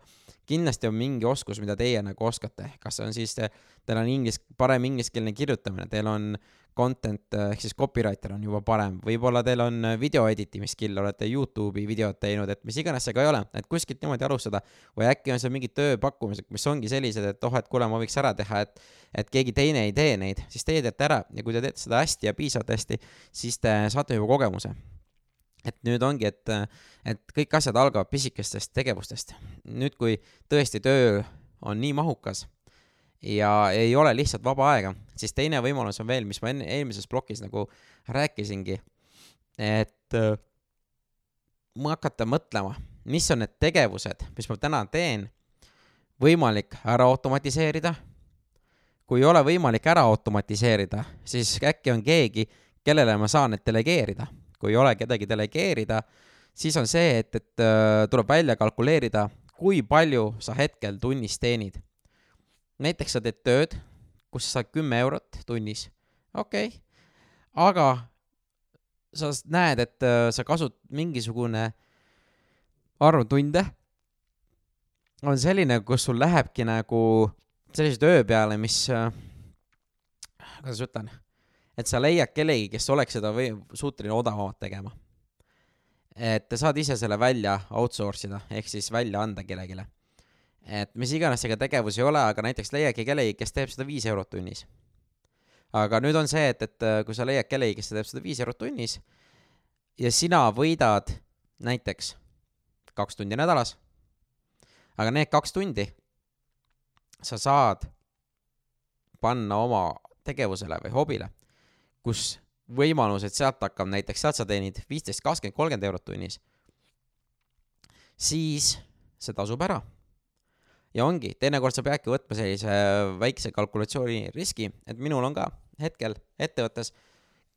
kindlasti on mingi oskus, mida teie nagu oskate, kas on siis te,, teil on inglis-, parem ingliskeelne kirjutamine, teil on content eh, ehk siis copywriter on juba parem, võib-olla teil on eh, video editing skill, olete Youtube'i videot teinud, et mis iganes see ka ei ole, et kuskilt niimoodi alustada. või äkki on seal mingid tööpakkumised, mis ongi sellised, et oh, et kuule, ma võiks ära teha, et, et keegi teine ei tee neid, siis teie teete ära ja kui te teete seda hästi ja piisavalt hästi, siis te saate juba kogemuse et nüüd ongi, et, et kõik asjad algavad pisikestest tegevustest. nüüd, kui tõesti töö on nii mahukas ja ei ole lihtsalt vaba aega, siis teine võimalus on veel, mis ma enne, eelmises plokis nagu rääkisingi, et äh, hakata mõtlema, mis on need tegevused, mis ma täna teen, võimalik ära automatiseerida. kui ei ole võimalik ära automatiseerida, siis äkki on keegi, kellele ma saan need delegeerida. kui ei ole kedagi delegeerida, siis on see, et, et äh, tuleb välja kalkuleerida, kui palju sa hetkel tunnis teenid. Näiteks sa teed tööd, kus sa saad kümme eurot tunnis, okei okay., aga sa näed, et äh, sa kasut-, mingisugune arv tunde on selline, kus sul lähebki nagu selliseid öö peale, mis äh,, kuidas ütlen, et sa leiad kellegi, kes oleks seda või suuteline odavamalt tegema. et saad ise selle välja outsource ida, ehk siis välja anda kellelegi. Et mis iganes see ka tegevus ei ole, aga näiteks leiadki kellegi, kes teeb seda viis eurot tunnis. Aga nüüd on see, et, et äh, kui sa leiad kellegi, kes teeb seda viis eurot tunnis ja sina võidad näiteks kaks tundi nädalas, aga need kaks tundi sa saad panna oma tegevusele või hobile, kus võimalus, et sealt hakkab näiteks, sealt sa teenid viisteist, kakskümmend, kolmkümmend eurot tunnis, siis see tasub ära ja ongi, teinekord sa peadki võtma sellise väikse kalkulatsiooni riski, et minul on ka hetkel ettevõttes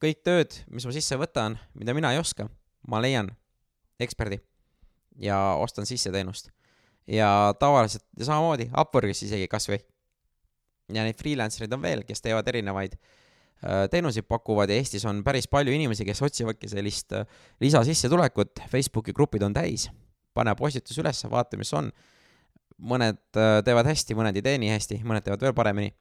kõik tööd, mis ma sisse võtan, mida mina ei oska, ma leian eksperdi ja ostan sisse teenust. ja tavaliselt ja samamoodi Upworkis isegi kasvõi. ja neid freelancer'id on veel, kes teevad erinevaid äh, teenuseid pakuvad ja Eestis on päris palju inimesi, kes otsivadki sellist äh, lisasissetulekut, Facebooki grupid on täis, pane postitus üles, vaata, mis on mõned äh, teevad hästi, mõned ei tee nii hästi, mõned teevad veel paremini.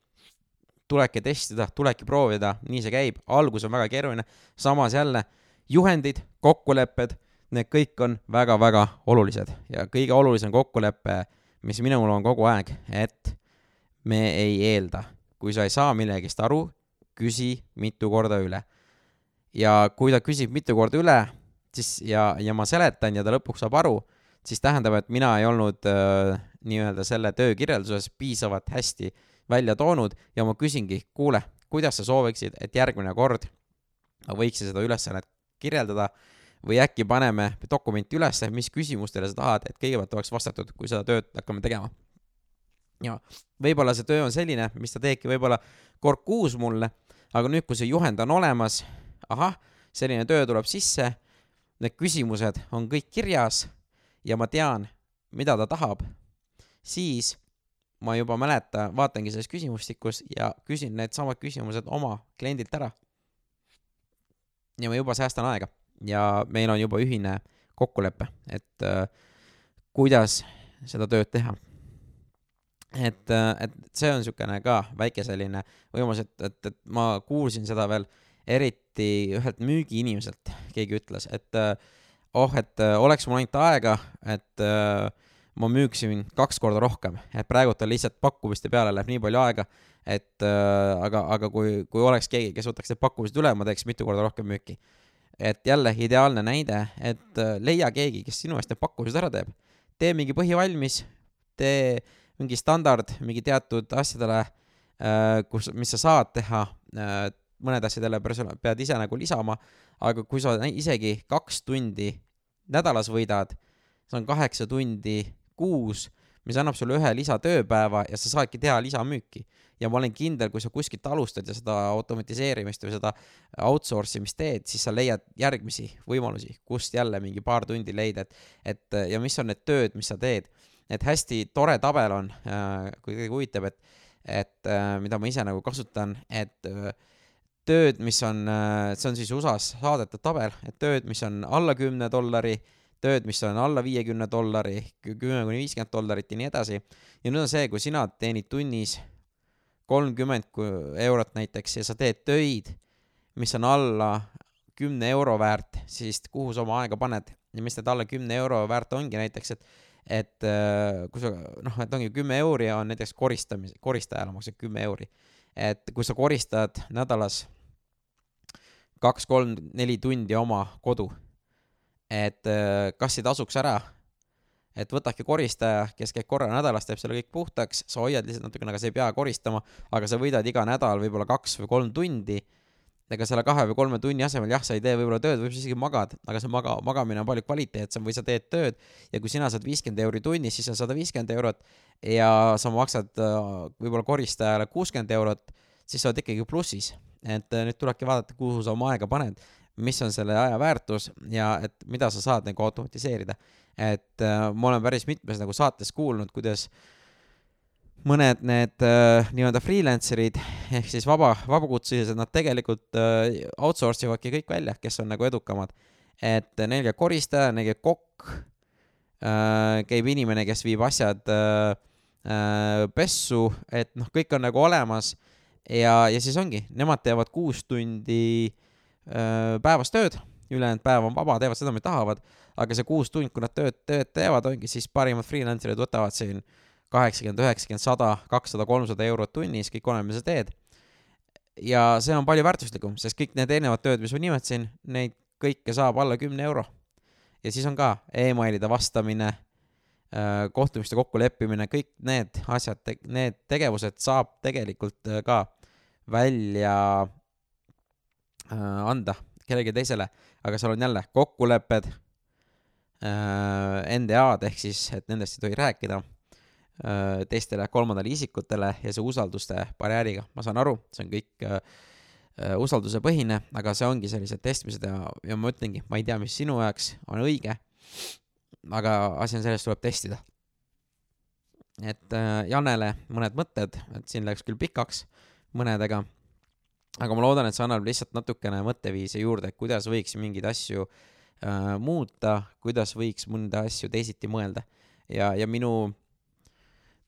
tulebki testida, tulebki proovida, nii see käib, algus on väga keeruline, samas jälle juhendid, kokkulepped, need kõik on väga-väga olulised ja kõige olulisem kokkulepe, mis minul on kogu aeg, et me ei eelda, kui sa ei saa millegist aru, küsi mitu korda üle. ja kui ta küsib mitu korda üle, siis ja, ja ma seletan ja ta lõpuks saab aru, siis tähendab, et mina ei olnud äh, nii-öelda selle töökirjelduses piisavalt hästi välja toonud ja ma küsingi, kuule, kuidas sa sooviksid, et järgmine kord ma võiksin seda ülesannet kirjeldada või äkki paneme dokumenti ülesse, mis küsimustele sa tahad, et kõigepealt oleks vastatud, kui seda tööd hakkame tegema. ja võib-olla see töö on selline, mis ta teebki võib-olla kord kuus mulle, aga nüüd, kui see juhend on olemas, ahah, selline töö tuleb sisse, need küsimused on kõik kirjas ja ma tean, mida ta tahab siis ma juba mäletan, vaatangi selles küsimustikus ja küsin needsamad küsimused oma kliendilt ära. ja ma juba säästan aega ja meil on juba ühine kokkulepe, et äh, kuidas seda tööd teha. et äh,, et see on niisugune ka väike selline võimalus, et, et, et ma kuulsin seda veel eriti ühelt müügiinimeselt, keegi ütles, et äh, oh, et äh, oleks mul ainult aega, et äh, ma müüksin kaks korda rohkem, et praegult on lihtsalt pakkumiste peale läheb nii palju aega, et äh, aga, aga kui, kui oleks keegi, kes võtaks need pakkumised üle, ma teeks mitu korda rohkem müüki. et jälle ideaalne näide, et äh, leia keegi, kes sinu eest need pakkumised ära teeb. tee mingi põhi valmis, tee mingi standard mingi teatud asjadele äh,, kus, mis sa saad teha äh,, mõned asjadele persona-, pead ise nagu lisama, aga kui sa isegi kaks tundi nädalas võidad, see on kaheksa tundi kuus, mis annab sulle ühe lisatööpäeva ja sa saadki teha lisamüüki. ja ma olen kindel, kui sa kuskilt alustad ja seda automatiseerimist või seda outsource imist teed, siis sa leiad järgmisi võimalusi, kust jälle mingi paar tundi leida, et, et ja mis on need tööd, mis sa teed. et hästi tore tabel on äh,, kui kedagi huvitab, et, et äh, mida ma ise nagu kasutan, et äh, tööd, mis on, see on siis USA-s saadetud tabel, et tööd, mis on alla kümne dollari tööd, mis on alla viiekümne dollari, kümme kuni viiskümmend dollarit ja nii edasi. ja nüüd on see, kui sina teenid tunnis kolmkümmend eurot näiteks ja sa teed töid, mis on alla kümne euro väärt, siis kuhu sa oma aega paned ja mis need alla kümne euro väärt ongi näiteks, et et äh, kui sa noh, et ongi kümme euri on näiteks koristamise, koristajale maksab kümme euri. et kui sa koristad nädalas kaks-kolm-neli tundi oma kodu et äh, kas ei tasuks ära, et võtadki koristaja, kes käib korra nädalas, teeb selle kõik puhtaks, sa hoiad lihtsalt natukene, aga sa ei pea koristama, aga sa võidad iga nädal võib-olla kaks või kolm tundi. Ega selle kahe või kolme tunni asemel jah, sa ei tee võib-olla tööd, võib-olla isegi magad, aga see maga, magamine on palju kvaliteetsem või sa teed tööd ja kui sina saad viiskümmend euri tunnis, siis on sada viiskümmend eurot ja sa maksad äh, võib-olla koristajale kuuskümmend eurot, siis sa oled ikkagi plussis. et äh, nüüd tulebki vaadata, kuhu sa oma aega paned, mis on selle aja väärtus ja et mida sa saad nagu automatiseerida. et äh, ma olen päris mitmes nagu saates kuulnud, kuidas mõned need äh, nii-öelda freelancer'id ehk siis vaba, vabakutselised, nad tegelikult äh, outsource ivadki kõik välja, kes on nagu edukamad. et neil käib koristaja, neil käib kokk äh,, käib inimene, kes viib asjad äh, äh, pessu, et noh, kõik on nagu olemas ja, ja siis ongi, nemad teevad kuus tundi äh, päevas tööd, ülejäänud päev on vaba, teevad seda, mida tahavad, aga see kuus tundi, kui nad tööd, tööd teevad, ongi siis parimad freelancer'id võtavad siin äh, kaheksakümmend, üheksakümmend, sada, kakssada, kolmsada eurot tunnis, kõik oleneb, mis sa teed. ja see on palju väärtuslikum, sest kõik need erinevad tööd, mis ma nimetasin, neid kõike saab alla kümne euro. ja siis on ka emailide vastamine, äh, kohtumiste kokkuleppimine, kõik need asjad, need tegevused saab tegelikult äh, ka välja äh, anda kellelegi teisele, aga seal on jälle kokkulepped, NDA-d ehk siis, et nendest ei tohi rääkida Äh, teistele kolmandale isikutele ja see usalduste barjääriga, ma saan aru, see on kõik äh, äh, usaldusepõhine, aga see ongi sellised testimised ja, ja ma ütlengi, ma ei tea, mis sinu jaoks on õige, aga asi on selles, tuleb testida. et äh, Janele mõned mõtted, et siin läks küll pikaks mõnedega, aga ma loodan, et see annab lihtsalt natukene mõtteviisi juurde, kuidas võiks mingeid asju äh, muuta, kuidas võiks mõnda asju teisiti mõelda. Ja, ja minu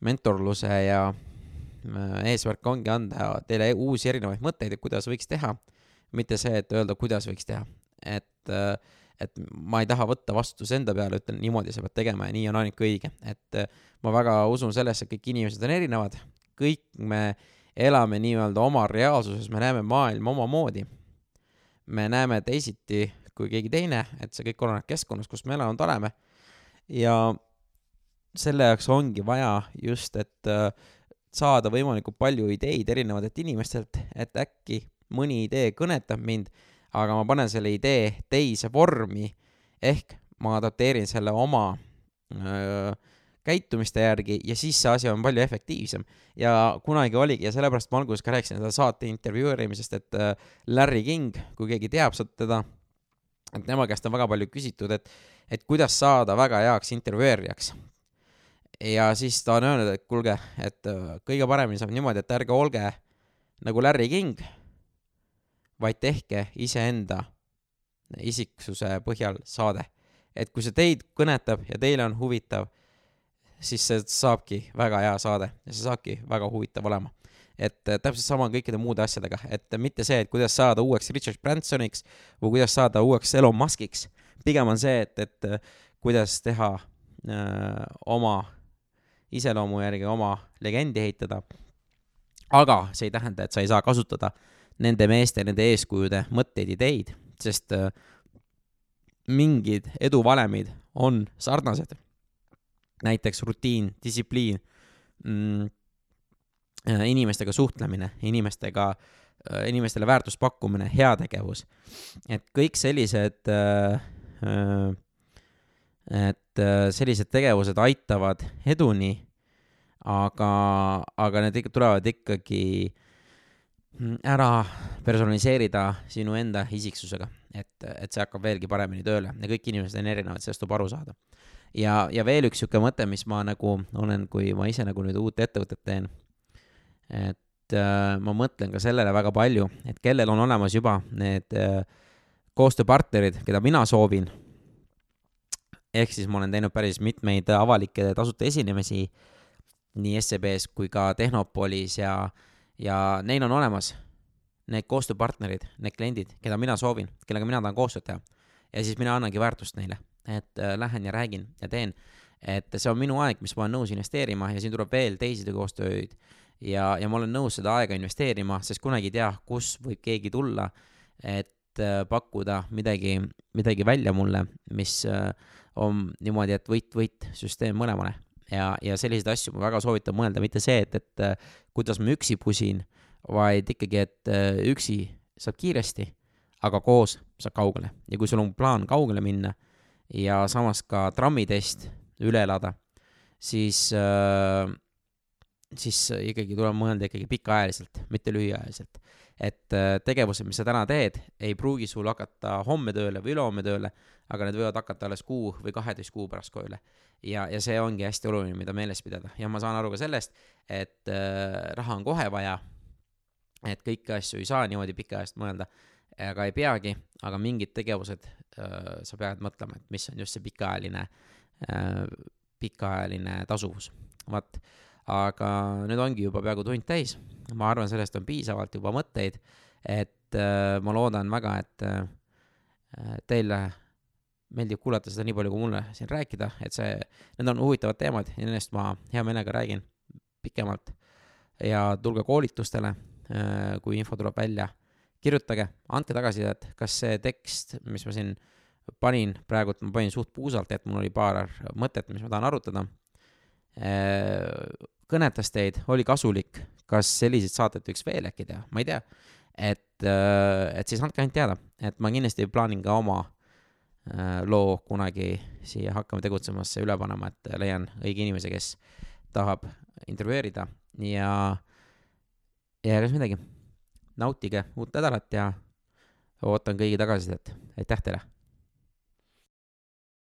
mentorluse ja äh, eesmärk ongi anda teile uusi erinevaid mõtteid, et kuidas võiks teha, mitte see, et öelda, kuidas võiks teha. et, äh, et ma ei taha võtta vastutuse enda peale, ütlen niimoodi sa pead tegema ja nii on ainuke õige, et äh, ma väga usun sellesse, et kõik inimesed on erinevad, kõik me elame nii-öelda oma reaalsuses, me näeme maailma omamoodi. me näeme teisiti kui keegi teine, et see kõik oleneb keskkonnast, kus me elanud oleme. ja selle jaoks ongi vaja just, et äh, saada võimalikult palju ideid erinevatelt inimestelt, et äkki mõni idee kõnetab mind, aga ma panen selle idee teise vormi, ehk ma adapteerin selle oma öö, äh, käitumiste järgi ja siis see asi on palju efektiivsem. ja kunagi oligi ja sellepärast ma alguses ka rääkisin seda saate intervjueerimisest, et äh, Larry King, kui keegi teab teda, et tema käest on väga palju küsitud, et, et kuidas saada väga heaks intervjueerijaks ja siis ta on öelnud, et kuulge, et äh, kõige paremini saab niimoodi, et ärge olge nagu Larry King, vaid tehke iseenda isiksuse põhjal saade. et kui see teid kõnetab ja teile on huvitav, siis see saabki väga hea saade ja see saabki väga huvitav olema. et äh, täpselt sama on kõikide muude asjadega, et mitte see, et kuidas saada uueks Richard Bransoniks või kuidas saada uueks Elon Muskiks, pigem on see, et, et äh, kuidas teha öö, oma iseloomu järgi oma legendi ehitada. aga see ei tähenda, et sa ei saa kasutada nende meeste, nende eeskujude mõtteid, ideid, sest äh, mingid eduvalemid on sarnased. Näiteks rutiin, distsipliin mm,, äh, inimestega suhtlemine, inimestega, äh, inimestele väärtust pakkumine, heategevus. et kõik sellised äh, et äh, sellised tegevused aitavad eduni, aga, aga need ikka tulevad ikkagi mm, ära personaliseerida sinu enda isiksusega, et, et see hakkab veelgi paremini tööle ja kõik inimesed on erinevad, sellest tuleb aru saada. Ja, ja veel üks niisugune mõte, mis ma nagu olen, kui ma ise nagu nüüd uut ettevõtet teen, et äh, ma mõtlen ka sellele väga palju, et kellel on olemas juba need äh, koostööpartnerid, keda mina soovin. Ehk siis ma olen teinud päris mitmeid avalikke tasuta esinemisi nii SEB-s kui ka Tehnopolis ja, ja neil on olemas need koostööpartnerid, need kliendid, keda mina soovin, kellega mina tahan koostööd teha. ja siis mina annangi väärtust neile, et äh, lähen ja räägin ja teen. et see on minu aeg, mis ma olen nõus investeerima ja siin tuleb veel teisi koostööd ja, ja ma olen nõus seda aega investeerima, sest kunagi ei tea, kus võib keegi tulla, et äh, pakkuda midagi, midagi välja mulle, mis äh, on niimoodi, et võit-võit süsteem mõlemale. ja, ja selliseid asju ma väga soovitan mõelda, mitte see, et, et äh, kuidas ma üksi pusin, vaid ikkagi, et äh, üksi saab kiiresti, aga koos saab kaugele ja kui sul on plaan kaugele minna ja samas ka trammitest üle elada, siis äh, siis ikkagi tuleb mõelda ikkagi pikaajaliselt, mitte lühiajaliselt. et äh, tegevused, mis sa täna teed, ei pruugi sul hakata homme tööle või ülehomme tööle, aga need võivad hakata alles kuu või kaheteist kuu pärast tööle. ja, ja see ongi hästi oluline, mida meeles pidada ja ma saan aru ka sellest, et äh, raha on kohe vaja, et kõiki asju ei saa niimoodi pikaajaliselt mõelda, aga ei peagi, aga mingid tegevused sa pead mõtlema, et mis on just see pikaajaline äh,, pikaajaline tasuvus. vot aga nüüd ongi juba peaaegu tund täis, ma arvan, sellest on piisavalt juba mõtteid, et äh, ma loodan väga, et äh, teile meeldib kuulata seda nii palju, kui mulle siin rääkida, et see, need on huvitavad teemad ja nendest ma hea meelega räägin pikemalt. ja tulge koolitustele äh,, kui info tuleb välja, kirjutage, andke tagasisidet, kas see tekst, mis ma siin panin, praegult ma panin suht puusalt, et mul oli paar mõtet, mis ma tahan arutada Äh, kõnetas teid, oli kasulik, kas selliseid saateid võiks veel äkki teha, ma ei tea. et, äh, et siis andke ainult teada, et ma kindlasti plaanin ka oma äh, loo kunagi siia Hakkame tegutsemasse üle panema, et leian õige inimese, kes tahab intervjueerida ja, ja egas midagi. Nautige uut nädalat ja ootan kõigi tagasisidet, aitäh teile!